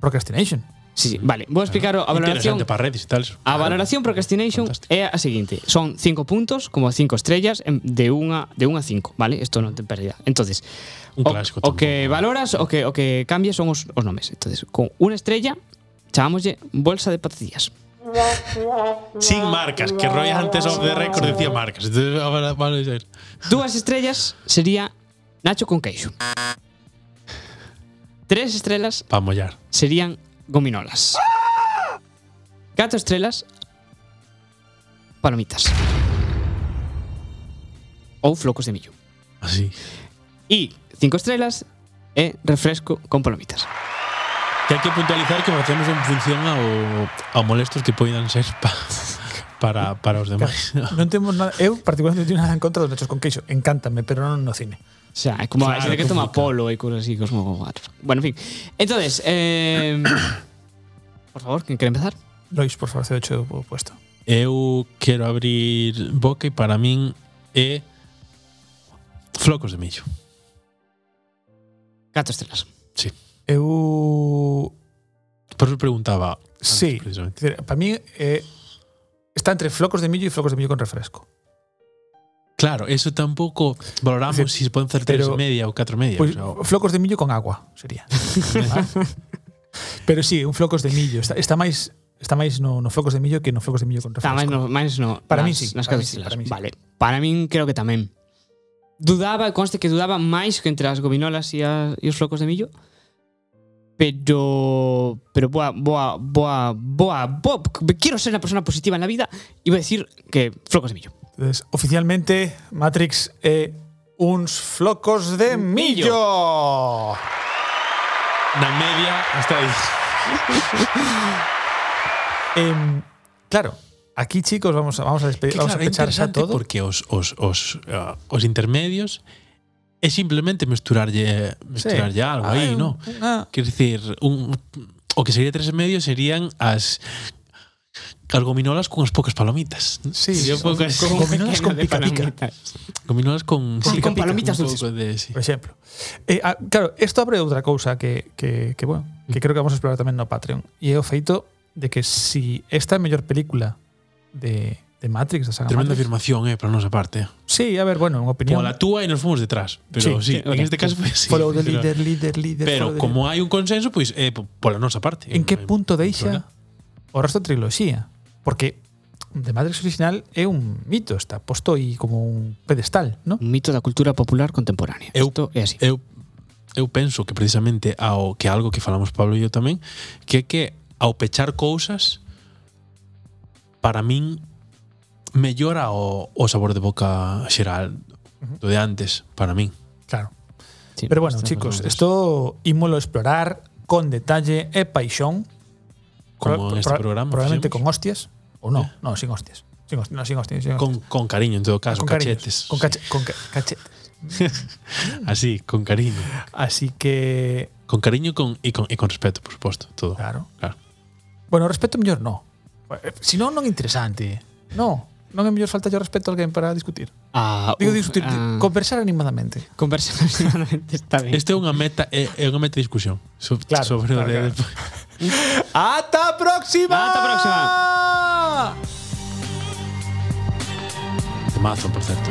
Procrastination. Sí, sí, vale. Vou explicar a valoración. para redes e tal. A valoración procrastination Fantástico. é a seguinte. Son 5 puntos, como 5 estrellas, de unha de unha a 5, vale? Isto non ten pérdida. Entonces, un clásico o, que que valoras, o que o que cambia son os, os nomes. Entonces, con unha estrella chamámoslle bolsa de patatillas. Sin marcas, que Roy antes of the record decía marcas. Entonces, ahora van a. Dúas estrellas sería Nacho con queixo. Tres estrelas. Para mollar. Serían gominolas. Catro estrelas, palomitas. Ou flocos de millo. Así. E cinco estrelas e refresco con palomitas. Que hai que puntualizar que facemos en función ao, ao molestos que poidan ser pa, para, para os demais. non temos nada, eu particularmente non teño nada en contra dos nachos con queixo, encántame, pero non no cine. O sea, é como Claro, xente que toma complicado. polo e cosas así, como. Bueno, en fin. Entonces, eh, por favor, quen quere empezar? Lois, por favor, cedo o puesto. Eu quero abrir boca e para min é flocos de millo. Catro estrelas. Sí. Eu Por eso preguntaba. antes, Sí. precisamente. para mí eh, está entre flocos de millo e flocos de millo con refresco. Claro, eso tampouco valoramos se si poden hacer tres pero, media ou catro media. Pues, o sea, flocos de millo con agua sería. pero sí, un flocos de millo. Está, está máis está máis no, no flocos de millo que no flocos de millo con refresco. Está máis no, máis no para nas, mí sí, nas para, mí sí, para mí sí. Vale, para min creo que tamén. Dudaba, conste que dudaba máis que entre as gominolas e, as, e os flocos de millo. Pero pero boa boa boa boa, boa, boa quero ser unha persona positiva en la vida e vou decir que flocos de millo. Entonces, oficialmente Matrix é uns flocos de millo. na media está aí. Em, claro, aquí chicos vamos a, vamos a despedir, vamos a pechar todo. porque os, os, os, ah, os intermedios é simplemente mesturarlle mesturarlle algo Ah, aí, un- ¿no? unha- Quer dicir, un, o que sería tres e medio serían as gominolas con as poucas palomitas. Sí, Sería un con- gominolas con pica pica. palomitas. Gominolas con, sí, con pica, palomitas dulces. de, sí. por exemplo. Eh, ah, claro, isto abre outra cousa que, que, que, bueno, que creo que vamos a explorar tamén no Patreon. E é o feito de que si esta é a mellor película de, de Matrix, da saga Tremenda Matrix, afirmación, eh, para a nosa parte. Sí, a ver, bueno, unha opinión. Como la túa e nos fomos detrás. Pero sí, Sí, sí, en este caso foi así. Follow the Pero- leader, leader, leader. Pero como hai un consenso, pois é po- pola nosa parte. En que Non hai punto problema. deixa o resto da triloxía, porque The Matrix original é un mito, está posto aí como un pedestal, ¿no? Un mito da cultura popular contemporánea. Eu, Isto é así. Eu, eu penso que precisamente ao que algo que falamos Pablo e eu tamén, que é que ao pechar cousas para min mellora o, o sabor de boca xeral do de antes, para min. Claro. Sí, Pero bueno, chicos, isto ímolo explorar con detalle e paixón, como pro, en este pro, programa. Probablemente fixemos. con hostias, ou no, eh. no, sin hostias. Sin hostias, no, sin hostias, sin hostias. Con, con cariño, en todo caso, con cachetes. Cariños, con, cache, con ca, cachetes. Así, con cariño. Así que... Con cariño con, y, con, y con respeto, por suposto, todo. Claro. claro. Bueno, respeto mellor no. Eh, si non, non interesante. No. Non é mellor falta yo respeto a alguén para discutir. Ah, Digo uf, discutir, ah, conversar animadamente. conversa aproximadamente está ben. Este é unha meta é, é unha meta de discusión so, Claro, sobre claro, de, ¡Hasta próxima! Ata próxima! de mazo, por certo.